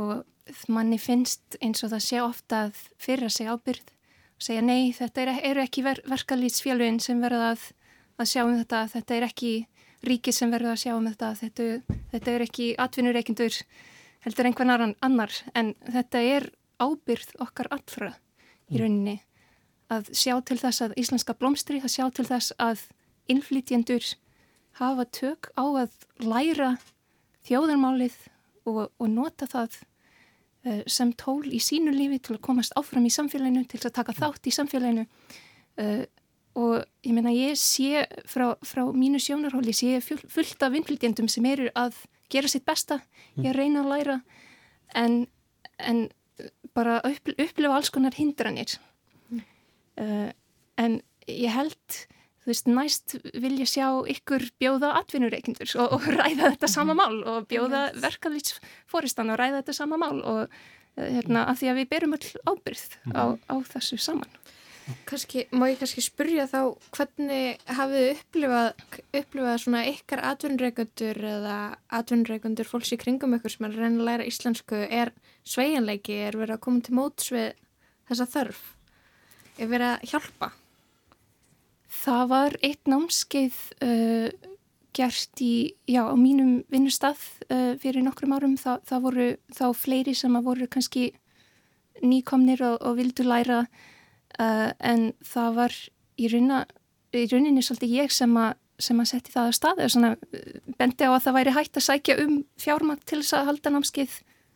S1: og manni finnst eins og það sé ofta að fyrra sig ábyrð og segja nei, þetta eru er ekki ver, verkalýtsfjálfin sem verða að, að sjá um þetta, þetta er ekki ríkið sem verða að sjá um þetta. Þetta, þetta er ekki atvinnureikindur heldur einhvern annar. En þetta er ábyrð okkar allra í mm. rauninni að sjá til þess að íslenska blómstri, að sjá til þess að innflytjendur hafa tök á að læra þjóðarmálið og, og nota það uh, sem tól í sínu lífi til að komast áfram í samfélaginu, til að taka þátt í samfélaginu. Uh, og ég meina ég sé frá, frá mínu sjónarhóli, sé fullt af innflytjendum sem eru að gera sitt besta, ég reyna að læra en, en bara upplifa alls konar hindranir. Uh, en ég held þú veist, næst vil ég sjá ykkur bjóða atvinnureikindur og, og ræða þetta sama mál og bjóða verkaðlýtsforistan og ræða þetta sama mál og hérna, að því að við berum öll ábyrð á, mhm. á þessu saman
S14: Kanski, má ég kannski spurja þá hvernig hafið upplifað, upplifað svona ykkar atvinnreikundur eða atvinnreikundur fólks í kringum ykkur sem er að reyna að læra íslensku er sveianleiki, er verið að koma til móts við þessa þörf? er verið að hjálpa?
S1: Það var eitt námskeið uh, gert í, já, á mínum vinnustaf uh, fyrir nokkrum árum. Þa, það voru þá fleiri sem að voru kannski nýkomnir og, og vildu læra uh, en það var í, rauna, í rauninni svolítið ég sem að sem að setja það á staðu svona, bendi á að það væri hægt að sækja um fjármakt til þess að halda námskeið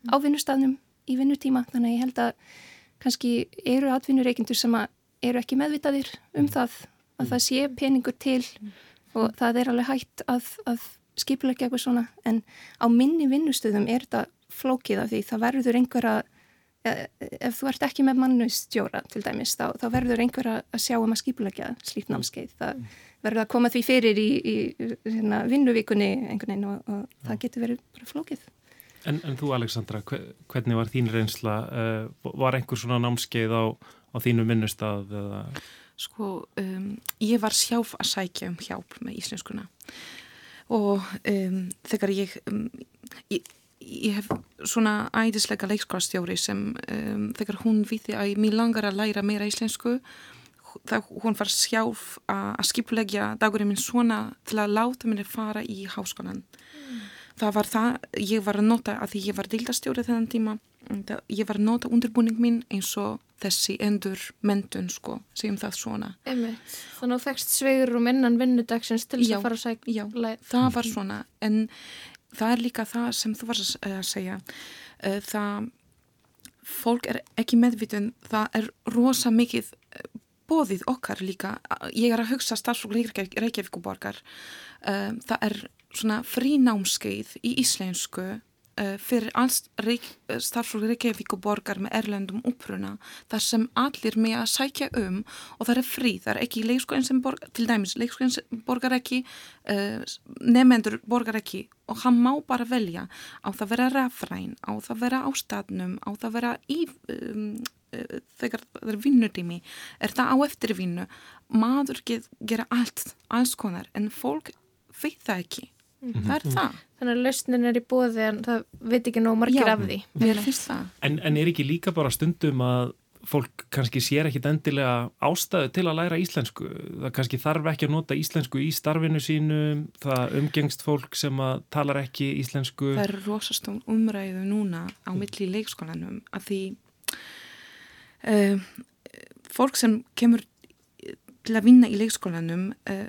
S1: á vinnustafnum í vinnutíma þannig að ég held að kannski eru atvinnureikindur sem eru ekki meðvitaðir um það að það sé peningur til og það er alveg hægt að, að skipulegja eitthvað svona en á minni vinnustöðum er þetta flókið af því það verður einhver að ef þú ert ekki með mannustjóra til dæmis þá, þá verður einhver að sjá um að skipulegja slíkt námskeið það verður að koma því fyrir í, í hérna, vinnuvíkunni einhvern veginn og, og það getur verið bara flókið
S2: En, en þú Alexandra, hvernig var þín reynsla? Uh, var einhver svona námskeið á, á þínu minnustaf? Eða?
S16: Sko, um, ég var sjálf að sækja um hjálp með íslenskuna. Og um, þegar ég, um, ég, ég hef svona æðislega leikskólastjóri sem um, þegar hún viði að mér langar að læra meira íslensku þá hún var sjálf að skipulegja dagurinn minn svona til að láta mér fara í háskólan það var það, ég var að nota að því ég var dildastjórið þennan tíma ég var að nota undirbúning mín eins og þessi endur mentun sko, segjum það svona.
S14: Einmitt. Þannig að þú fegst svegur um innan vinnudagsins til þess að fara að segja
S16: Já, það var svona. En það er líka það sem þú varst að segja. Eh, það fólk er ekki meðvitun það er rosa mikið bóðið okkar líka, ég er að hugsa starfsfólk Reykjavíkuborgar, um, það er svona frínámskeið í íslensku fyrir alls reik, starfsfólk Reykjavíkuborgar með erlendum uppruna þar sem allir með að sækja um og það er frí, það er ekki leikskóin sem borgar, til dæmis leikskóin sem borgar ekki, uh, nefnendur borgar ekki og hann má bara velja. Á það vera rafræn, á það vera á staðnum, á það vera í um, þegar það er vinnutími er það á eftirvinnu maður gera allt, alls konar en fólk veit það ekki mm -hmm. það er það.
S14: Þannig að lausnin er í bóði en það veit ekki nóg margir af því.
S2: en, en er ekki líka bara stundum að fólk kannski sér ekkit endilega ástæðu til að læra íslensku? Það kannski þarf ekki að nota íslensku í starfinu sínu. Það umgengst fólk sem að talar ekki íslensku.
S16: Það er rosastón umræðu núna á milli leikskólanum að því uh, fólk sem kemur til að vinna í leikskólanum uh,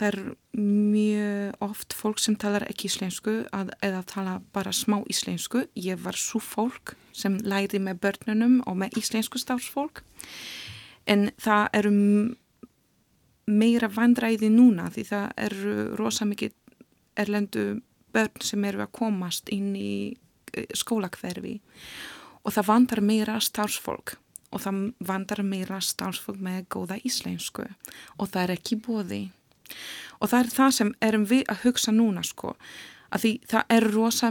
S16: það er mjög oft fólk sem talar ekki íslensku að, eða tala bara smá íslensku. Ég var svo fólk sem læri með börnunum og með íslensku stafsfólk en það eru meira vandræði núna því það eru rosa mikið erlendu börn sem eru að komast inn í skólakverfi og það vandar meira starfsfólk og það vandar meira starfsfólk með góða íslensku. Og það er ekki bóði og það er það sem erum við að hugsa núna sko. Að því það er rosa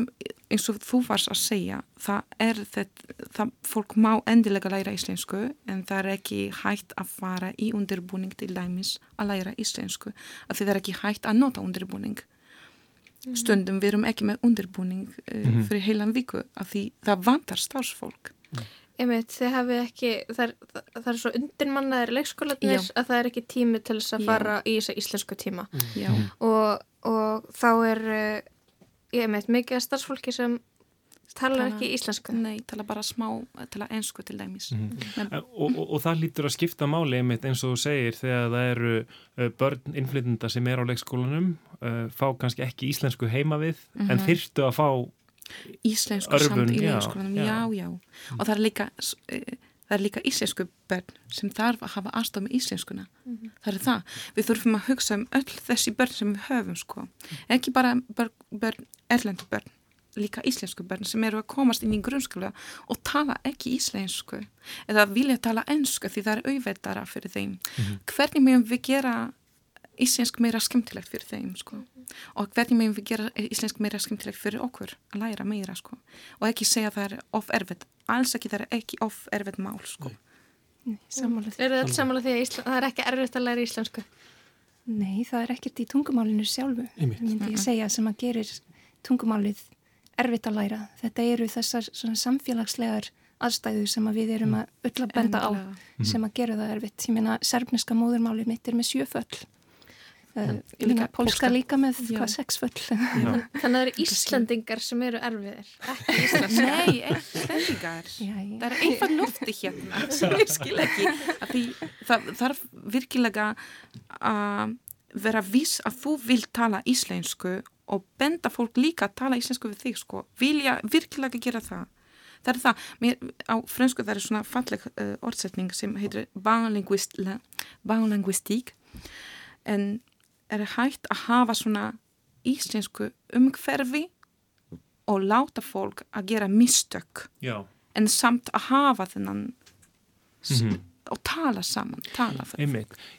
S16: eins og þú varst að segja það er þetta, það fólk má endilega læra íslensku en það er ekki hægt að fara í undirbúning til dæmis að læra íslensku. Að því það er ekki hægt að nota undirbúning. Mhm. stundum við erum ekki með undirbúning uh, mm -hmm. fyrir heilan viku af því það vantar stafsfólk
S14: Einmitt, þið hafið ekki það er, það er svo undirmannaðir leikskólanir að það er ekki tími til þess að fara Já. í þess að íslensku tíma og, og þá er uh, ég meit mikið starfsfólki sem Talar ekki íslensku?
S16: Nei, tala bara smá, tala ennsku til dæmis. Mm
S2: -hmm. Men, og, og, og það lítur að skipta máli einmitt eins og þú segir þegar það eru uh, börn innflytenda sem er á leikskólanum, uh, fá kannski ekki íslensku heima við, mm -hmm. en mhm. þyrstu að fá
S16: íslensku örfun, samt í leikskólanum, já, já. já. Og það er líka, uh, það er líka íslensku börn sem þarf að hafa aðstof með íslenskuna. Mm -hmm. Það er það. Við þurfum að hugsa um öll þessi börn sem við höfum, sko. Ekki bara börn, börn erlendu börn líka íslensku börn sem eru að komast inn í grunnskóla og tala ekki íslensku eða vilja tala ennsku því það er auðveitara fyrir þeim. Mm -hmm. Hvernig meðum við gera íslensk meira skemmtilegt fyrir þeim sko og hvernig meðum við gera íslensk meira skemmtilegt fyrir okkur að læra meira sko og ekki segja það er of erfitt, alls ekki það er ekki of erfitt mál sko.
S14: Sammála því. Er það sammála því að Ísland, það er ekki erfitt að læra íslensku?
S1: Nei, það er ekkert í tungumálinu sjálfu, myndi ég segja, sem að gerir tungumálið erfitt að læra. Þetta eru þessar samfélagslegar aðstæðu sem að við erum að öll að benda á mhm. sem að gera það erfitt. Ég meina, serfneska móðurmálið mitt er með sjöföll. Uh, líka, pólska líka með hvað sexföll?
S14: Þannig að það eru Íslandingar sem eru erfiðir ekki Íslandingar
S16: Nei, Íslandingar það er einfall lofti hérna. Sem ég skil ekki. Því, það þarf virkilega að vera viss að þú vil tala íslensku og benda fólk líka að tala íslensku við þig sko, vilja virkilega gera það. Það er það, mér, á fransku það er svona falleg uh, orðsetning sem heitir bánlinguistík en er hægt að hafa svona íslensku umhverfi og láta fólk að gera mistök
S2: Já.
S16: en samt að hafa þennan mm -hmm. og tala saman tala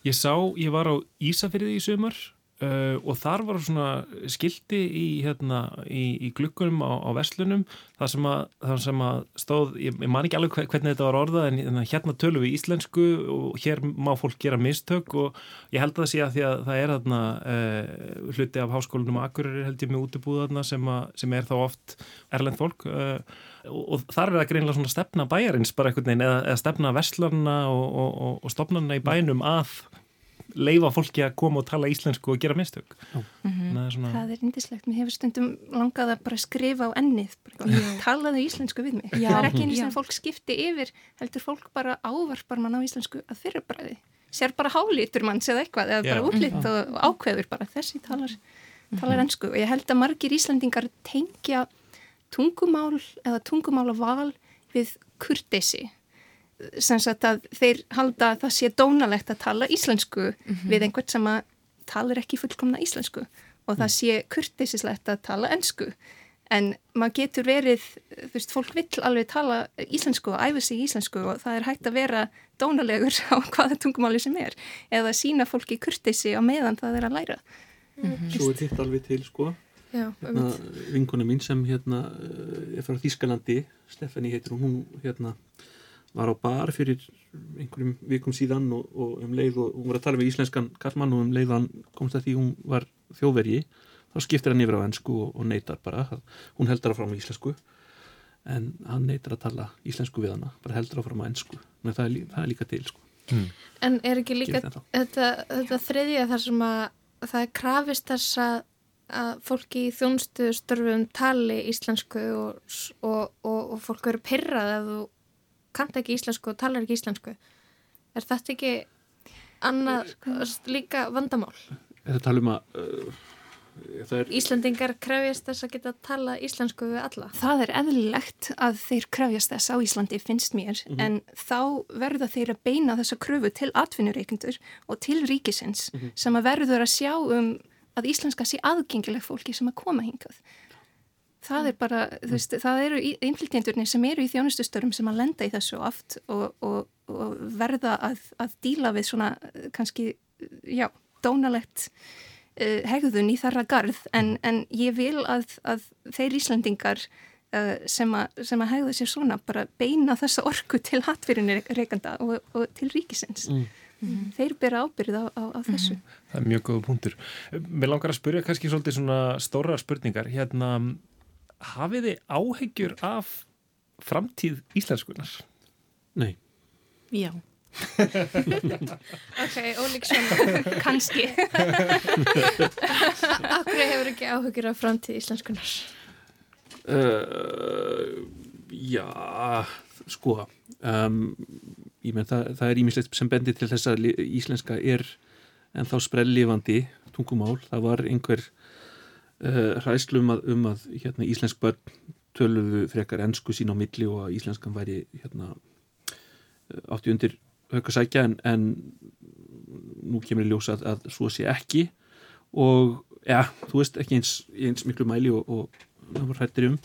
S2: ég sá, ég var á Ísafyrði í sömur Uh, og þar var svona skildi í, hérna, í, í glukkunum á, á verslunum þar sem, að, þar sem að stóð, ég, ég man ekki alveg hvernig þetta var orðað en, en hérna tölum við íslensku og hér má fólk gera mistök og ég held að það sé að því að það er þarna uh, hluti af háskólanum og akkurir held ég með útibúð þarna sem, að, sem er þá oft erlend fólk uh, og, og þar er það greinlega svona stefna bæjarins bara einhvern veginn eða, eða stefna verslarna og, og, og stopnarna í bænum að leifa fólki að koma og tala íslensku og gera mistök. Mm
S1: -hmm. það er, svona... það er indislegt, mér hefur stundum langað að bara skrifa á ennið talaðu íslensku við mig. Já. það er ekki eins og fólk skipti yfir heldur fólk bara ávarpar mann á íslensku að fyrirbræði, sér bara hálítur manns eða eitthvað, eða bara útlitt og, og ákveður bara þessi talar, talar mhm. ennsku og ég held að margir íslendingar tengja tungumál eða tungumála val við kurtesi sagt, að þeir halda að það sé dónalegt að tala íslensku mm -hmm. við einhvern sem að talar ekki fullkomna íslensku og það sé kurtisislegt að tala ennsku en maður getur verið, þú veist, fólk vill alveg tala íslensku og æfa sig íslensku og það er hægt að vera dónalegur á hvaða tungumáli sem er eða sína fólki kurtisi á meðan það er að læra.
S15: Mm -hmm. Svo er þetta alveg til, sko.
S1: Já,
S15: hérna, vinkona mín sem hérna er frá Þískalandi Stefani heitir hún, hún hérna var á bar fyrir einhverjum vikum síðan og, og um leið og hún var að tala við íslenskan kallmann og um leið hann komst að því hún var þjóðvergi þá skiptir hann yfir á ennsku og, og neytar bara hún heldur að fram á íslensku en hann neytar að tala íslensku við hana bara heldur að fram á ennsku það er, það er líka til sko.
S14: mm. En er ekki líka þetta, þetta þriðja þar sem að það er krafist þess að að fólki í þjónstu störfum tali íslensku og, og, og, og fólk eru pyrrað að þú kanta ekki íslensku og talar ekki íslensku er þetta ekki annað líka vandamál?
S15: Er þetta talum að uh,
S14: er... Íslandingar krefjast þess að geta tala íslensku við alla?
S1: Það er eðlilegt að þeir krefjast þess á Íslandi finnst mér mm -hmm. en þá verða þeir að beina þessa kröfu til atvinnureikendur og til ríkisins mm -hmm. sem að verður að sjá um að íslenska sé aðgengileg fólki sem að koma hingað. Það er bara, þú veist, það eru innflytjendurnir sem eru í þjónustustörum sem að lenda í þessu oft og, og, og verða að, að díla við svona kannski, já, dónalegt uh, hegðun í þarra garð en, en ég vil að, að þeir Íslandingar uh, sem, a, sem að hegða sér svona bara beina þessa orku til hattfyrinni reykanda og, og til ríkisins. Mm. Mm. þeir byrja ábyrð á, á, á þessu mm.
S2: Það er mjög góða punktur Mér langar að spyrja kannski svolítið svona stóra spurningar hérna, hafið þið áhegjur af framtíð íslenskunar?
S15: Nei.
S14: Já. Ok, ólíksson kannski. Akkur hefur ekki áhegjur af framtíð íslenskunar?
S15: Uh, já sko um ég menn það, það er ímislegt sem bendir til þess að íslenska er en þá sprellifandi tungumál, það var einhver uh, hræslum að, um að hérna, íslensk börn töluðu frekar ennsku sín á milli og að íslenskan væri hérna, átti undir höggasækja en, en nú kemur ég ljósa að, að svo sé ekki. Og ja, þú veist ekki eins, eins miklu mæli og, og það var hrættir um.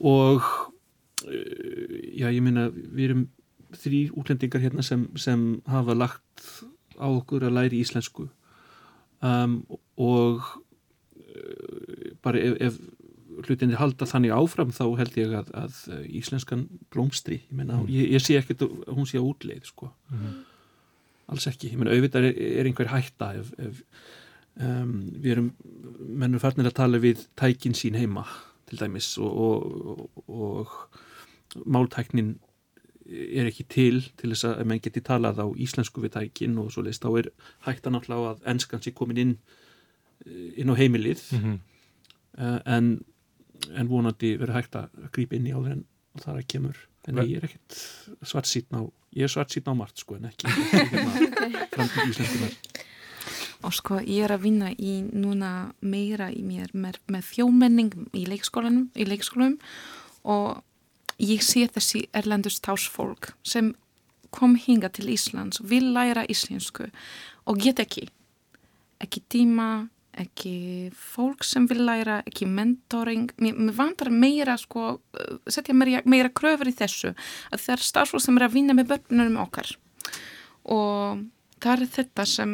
S15: Og uh, já ég minna við erum þrý útlendingar hérna sem, sem hafa lagt á okkur að læri íslensku. Um, og uh, bara ef, ef hlutinni halda þannig áfram þá held ég að, að íslenskan blómstri, ég menna, mm. ég, ég sé ekkert að hún sé að útleið, sko mm. alls ekki, ég menna, auðvitað er, er einhver hætta ef, ef um, við erum mennum farnir að tala við tækin sín heima til dæmis og, og, og, og máltæknin er ekki til til þess að menn geti talað á íslensku við tækin og svo leiðist þá er að náttúrulega að ennskans er komin inn eh, inn á heimilið. Mm -hmm. en, en vonandi verður hægt að grípa inn í áður en það er að kemur. En ég er ekkert svart sítn á ég er svart sítn á margt sko en ekki, ekki hérna, framtíð íslenskunar
S16: og sko ég er að vinna í núna meira í mér með, með þjómenning í leikskólanum í leikskólanum og ég sé þessi erlendur stásfólk sem kom hinga til Íslands og vil læra íslensku og get ekki ekki tíma, ekki fólk sem vil læra, ekki mentoring. Mér, mér vantar meira sko, setja meira, meira kröfur í þessu. Að það er stásfólk sem er að vinna með börnunum okkar. Og það er þetta sem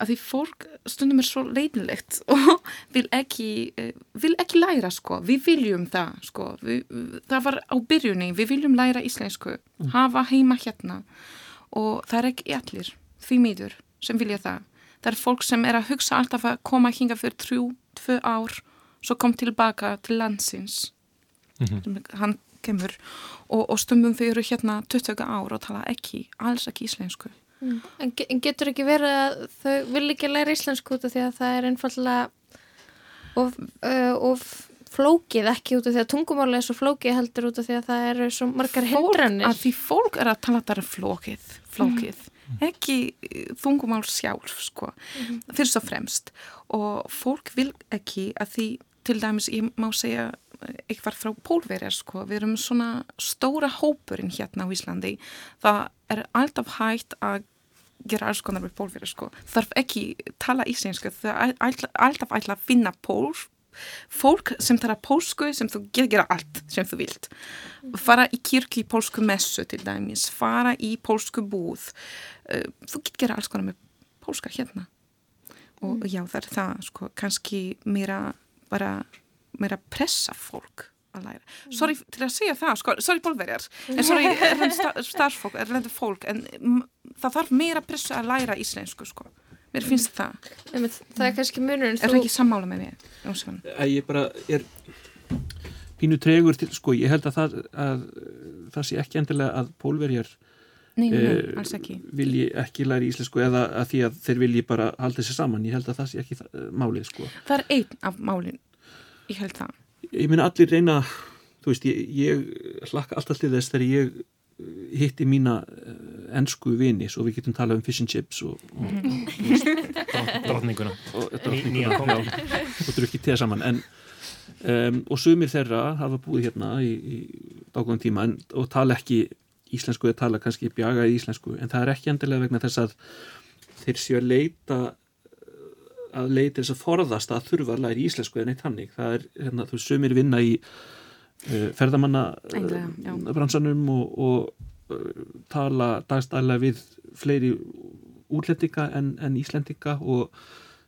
S16: að því fólk stundum er svo leiðilegt og vil ekki, eh, vil ekki læra sko, við viljum það sko, við, það var á byrjunni, við viljum læra íslensku, mm. hafa heima hérna. Og það er ekki allir því miður sem vilja það. Það er fólk sem er að hugsa alltaf að koma hinga fyrir trjú, tvö ár, svo kom tilbaka til landsins, mm -hmm. hann kemur og, og stundum fyrir hérna 20 ár og tala ekki, alls ekki íslensku.
S14: Mm. En, en getur ekki verið að þau vil ekki læra íslensku út af því að það er einfallega of, uh, of flókið ekki út af því að tungumáli er svo flókið heldur út af því að það eru svo margar hindranir.
S16: Að því fólk er að tala það er flókið, flókið. Mm. Ekki þungumál sjálf sko, mm. fyrst og fremst. Og fólk vil ekki að því til dæmis ég má segja eitthvað frá pólverjar sko, við erum svona stóra hópurinn hérna á Íslandi. Það er alltaf hægt að gera alls konar með pólverjar sko. Þarf ekki tala íslensku. Það er alltaf ætla að finna pól fólk sem tala pólsku sem þú getur gera allt sem þú vilt fara í kirkli í pólsku messu til dæmis fara í pólsku búð uh, þú getur gera alls konar með pólska hérna og mm. já það er það sko kannski meira bara meira pressa fólk að læra. Mm. Sorry til að segja það, sko, sorry bólverjar, en sorry erlend starfsfólk, erlend fólk, en það þarf meira pressa að læra íslensku, sko. Mér finnst það.
S14: En það er kannski munurinn
S16: þú... Er það ekki sammála með mér?
S15: Ég bara er pínu tregur til, sko, ég held að það, að, það sé ekki endilega að pólverjar
S16: Nei, nei, nei, eh, alls ekki.
S15: Vilji ekki læri íslensku eða að því að þeir vilji bara halda sér saman. Ég held að það sé ekki það, málið, sko.
S16: Það er einn af málinn. Ég held það.
S15: Ég minna allir reyna, þú veist, ég, ég hlakka alltaf til þess þegar ég eh, hitti mína ennsku vini svo við getum talað um fish and chips og, og,
S2: og drotninguna
S15: og og drukkið teða saman en um, og sumir þeirra hafa búið hérna í, í dákvæðan tíma en, og tala ekki íslensku eða tala kannski bjaga í íslensku en það er ekki endilega vegna þess að þeir séu að leita að leita þess að forðast að þurfa að læra íslensku eða neitt hannig það er, hérna, þú sumir vinna í uh, ferðamanna uh, bransanum og, og uh, tala dagstæðilega við fleiri útlendinga en, en íslendinga og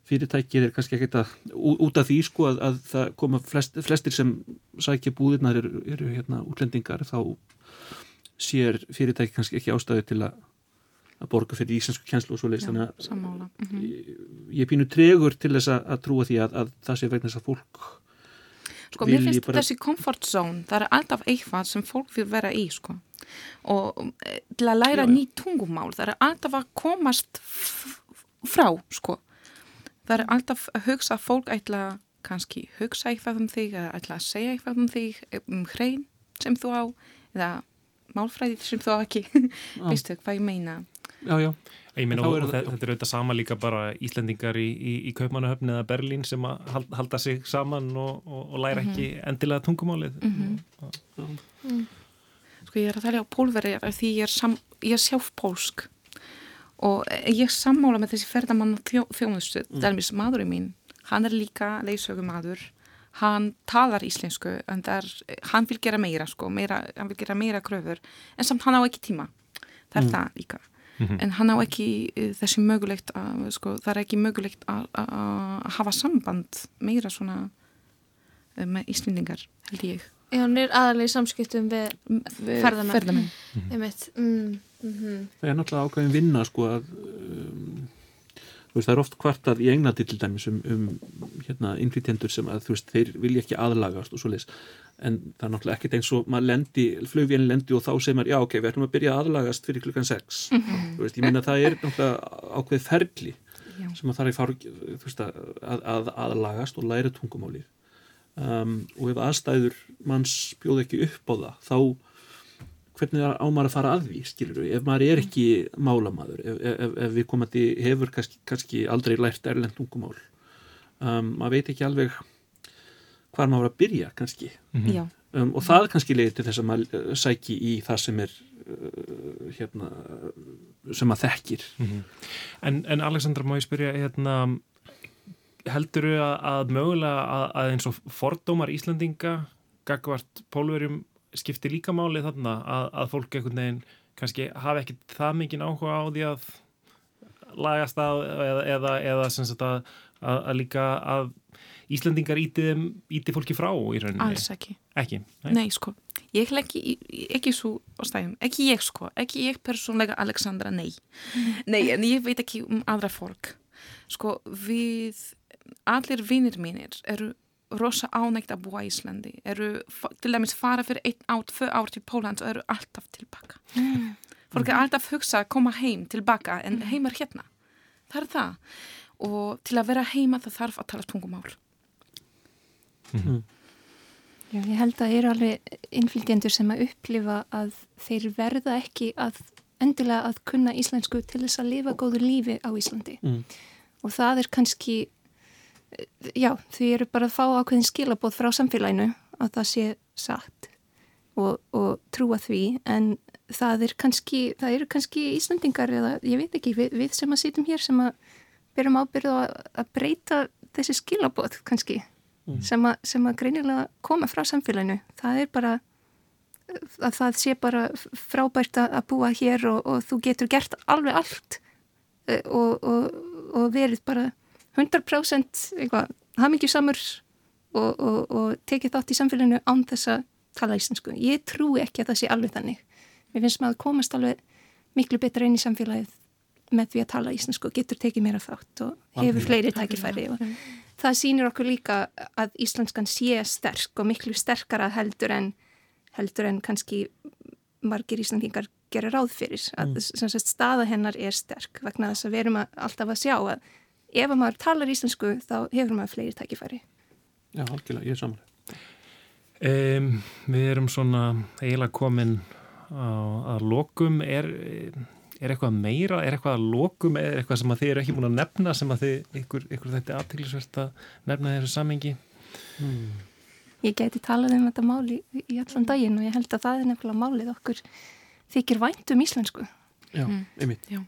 S15: fyrirtækið er kannski ekkert að út af því sko að, að það koma flest, flestir sem sækja búðirnar eru, eru hérna útlendingar þá sér fyrirtæki kannski ekki ástæði til að að borga fyrir íslensku kjenslu og svo leiðist þannig að
S16: mm -hmm.
S15: ég, ég pínu tregur til þess að, að trúa því að, að það sé vegna þess að fólk
S16: Sko mér finnst bara... þessi comfort zone það er alltaf eitthvað sem fólk vil vera í sko. Og e, til að læra ný tungumál það er alltaf að komast frá sko. Það er alltaf að hugsa að fólk ætla kannski hugsa eitthvað um þig eða ætla að segja eitthvað um þig um hrein sem þú á eða málfræði sem þú ekki. Veistu hvað ég meina?
S2: Já, já, ég meina og þetta er auðvitað sama líka bara Íslendingar í, í, í Kaupmannahöfni eða Berlín sem að halda sig saman og, og, og læra mm -hmm. ekki endilega tungumálið
S16: mm -hmm. mm. Sko ég er að tala á pólverið því ég er, sam, ég er sjálf pólsk og ég sammála með þessi ferdamann þjó, þjónustu, mm. dælmis maðurinn mín hann er líka leysögumadur hann talar íslensku en er, hann vil gera meira sko, meira, hann vil gera meira kröfur en samt hann á ekki tíma það er mm. það líka mm -hmm. en hann á ekki uh, þessi mögulegt að, sko, það er ekki mögulegt að hafa samband meira svona uh, með íslendingar held ég
S14: Já, hann er aðalega í samskiptum við, við ferðamenn, ferðamenn.
S15: Mm -hmm. -hmm. Það er náttúrulega ákveðin vinna sko að um, veist, það er oft kvartað í Englandi til dæmis um, um hérna, innflytjendur sem að veist, þeir vilja ekki aðlagast og svo leis en það er náttúrulega ekkert eins og maður lendi, flugvélinn lendi og þá segir maður já ok, við ætlum að byrja aðlagast fyrir klukkan 6 mm -hmm. veist, ég minna að það er náttúrulega ákveð ferli já. sem að það er fár að, að aðlagast og læra tungumáli um, og ef aðstæður manns bjóð ekki upp á það þá hvernig er ámar að fara að því, skilur við, ef maður er ekki málamadur, ef, ef, ef við komandi hefur kannski, kannski aldrei lært erlend tungumál, um, maður veit ekki alveg hvað maður að byrja kannski
S16: mm -hmm.
S15: um, og það kannski leiðir til þess að maður uh, sæki í það sem er uh, hérna sem maður þekkir
S2: mm -hmm. en, en Alexandra, má ég spyrja hérna, heldur þú að, að mögulega að, að eins og fordómar Íslandinga gagvart pólverjum skiptir líka máli þarna að, að fólk einhvern veginn kannski hafi ekki það mikið áhuga á því að lagast að eða, eða, eða að, að, að líka að Íslandingar íti, íti fólki frá í rauninni?
S16: Alls ekki.
S2: Ekki?
S16: Nei, nei sko. Ég ekki, ekki svo á stæðum. Ekki ég sko. Ekki ég persónlega Alexandra, nei. Nei, en ég veit ekki um aðra fólk. Sko, við, allir vinnir mínir eru rosa ánægt að búa í Íslandi eru til dæmis fara fyrir einn át, tvö ár til Pólans og eru alltaf tilbaka mm. fólk er alltaf hugsa að koma heim tilbaka en mm. heim er hérna það er það og til að vera heima það þarf að tala tungumál
S1: mm -hmm. Já, ég held að það eru alveg innflytjendur sem að upplifa að þeir verða ekki að endilega að kunna íslensku til þess að lifa góður lífi á Íslandi mm. og það er kannski já, því eru bara að fá ákveðin skilabóð frá samfélaginu að það sé satt og, og trúa því en það er kannski, eru kannski Íslandingar eða ég veit ekki, við, við sem að sýtum hér sem að berum ábyrðu að, að breyta þessi skilabóð kannski mm. sem, að, sem að greinilega koma frá samfélaginu. Það er bara að það sé bara frábært að búa hér og, og þú getur gert alveg allt eh, og, og, og verið bara 100% eitthvað hafmyggju samur og tekið þátt í samfélaginu án þess að tala íslensku. Ég trúi ekki að það sé alveg þannig. Mér finnst maður að komast alveg miklu betra inn í samfélagið með því að tala íslensku og getur tekið mér af þátt og hefur fleiri tækifæri og það sýnir okkur líka að íslenskan sé sterk og miklu sterkara heldur en heldur en kannski margir íslandingar gera ráð fyrir að mm. sagt, staða hennar er sterk vegna þess að við erum að, alltaf að sjá að ef maður talar íslensku þá hefur maður fleiri tækifæri
S15: Já, algjörlega, ég er samanlega
S2: um, Við erum svona eiginlega komin á, að lokum er er eitthvað meira, er eitthvað að lokum eða eitthvað sem að þið eru ekki múin að nefna sem að þið, ykkur, ykkur þetta er aðtæklusvert að nefna þessu samengi hmm.
S1: Ég geti talað um þetta máli í, í allan daginn og ég held að það er nefnilega málið okkur þykir vænt um íslensku
S15: Já, mm. einmitt Já.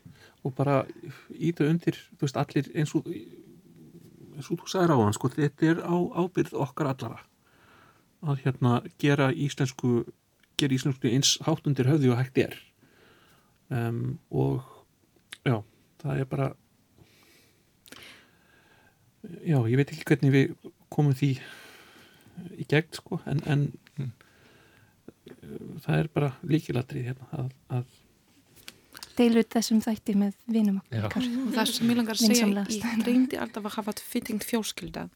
S15: Og bara íta undir, veist, allir eins og eins og þú sagði ráðan, sko, þetta er á ábyrð okkar allara að hérna gera íslensku gera íslensku eins hátt undir höfði og hægt er um, og já, það er bara já, ég veit ekki hvernig við komum því í gegn sko, en, en mm. það er bara líkilatrið hérna að, að
S1: deilur þessum þætti með vinum okkar
S16: og það sem ég langar að segja ég reyndi alltaf að hafa fittingt fjórskilda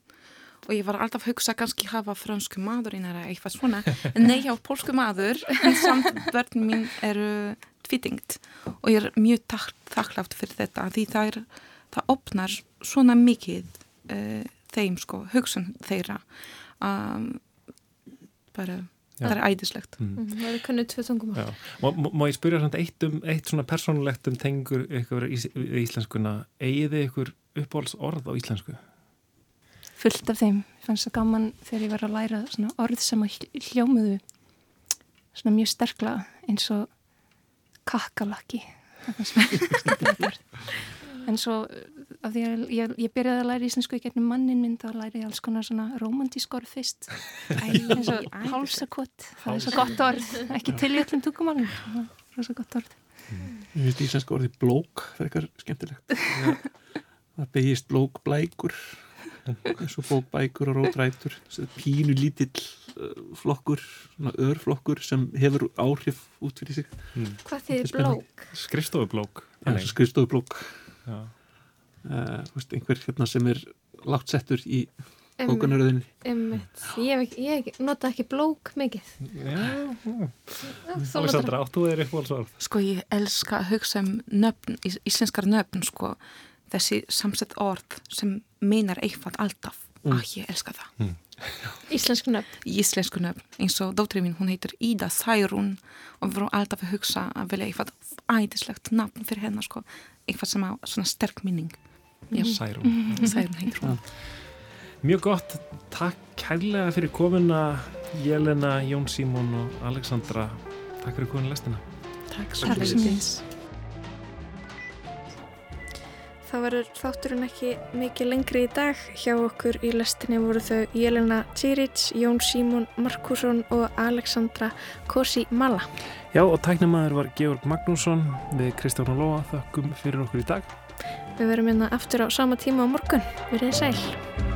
S16: og ég var alltaf að hugsa kannski hafa fransku maðurinn eða eitthvað svona. En nei, já, pólsku maður samt börn mín eru tvítingt og ég er mjög takk, þakklátt fyrir þetta því það, er, það opnar svona mikið uh, þeim sko, hugsun þeirra. Um, bara. Það er ædislegt
S14: mm. mm. það er kannið tvö tungum
S2: má, má ég spyrja svona eitt, um, eitt svona persónulegt um tengur ykkur í, í íslenskuna? Eigiði ykkur uppáhalds orð á íslensku?
S1: Fullt af þeim. Ég fannst það gaman þegar ég var að læra orð sem að hljómuðu svona mjög sterkla eins og kakkalaki en svo af því að ég, ég byrjaði að læra íslensku í getnum mannin minn þá læri ég alls konar svona romantísk orð fyrst. Eins og hálsakott það er svo gott orð, ekki til í öllum tukumálum það er svo gott orð.
S15: Ég finnst íslensku orði blók það er eitthvað skemmtilegt. Það begist blók blækur eins og bókbækur og rótrætur. Pínu lítill uh, flokkur, örflokkur sem hefur áhrif út fyrir sig.
S14: Mm. Hvað þýðir blók?
S2: Skrifstofublók
S15: Skrifstofublók uh, einhver hérna sem er látt settur í bókanaröðinni
S14: Ég, ég nota ekki blók mikið.
S2: Alessandra, áttu þeir eitthvað alls
S16: Sko ég elska að hugsa um nöfn, íslenskar nöfn sko. Þessi samsett orð sem meinar eitthvað alltaf. Mm. að ég elska það. Mm.
S14: Íslensku nöfn.
S16: Íslensku nöfn, eins og dóttrið mín, hún heitir Ida Særún og við vorum alltaf að hugsa að velja eitthvað ædislegt nafn fyrir hennar sko, eitthvað sem á svona sterk minning.
S2: Mm. Særún.
S16: Særún heitir hún.
S2: Mjög gott, takk kærlega fyrir komuna Jelena, Jón Símón og Alexandra. Takk fyrir komuna lestina.
S16: Takk svo mjög
S14: Það verður þátturinn ekki mikið lengri í dag. Hjá okkur í lestinni voru þau Jelena Tjiric, Jón Símón Markusson og Alexandra Kosi Malla.
S2: Já og tæknumæður var Georg Magnússon við Kristján og Lóa. Þakkum fyrir okkur í dag.
S14: Við verum hérna aftur á sama tíma á morgun. Við erum sæl.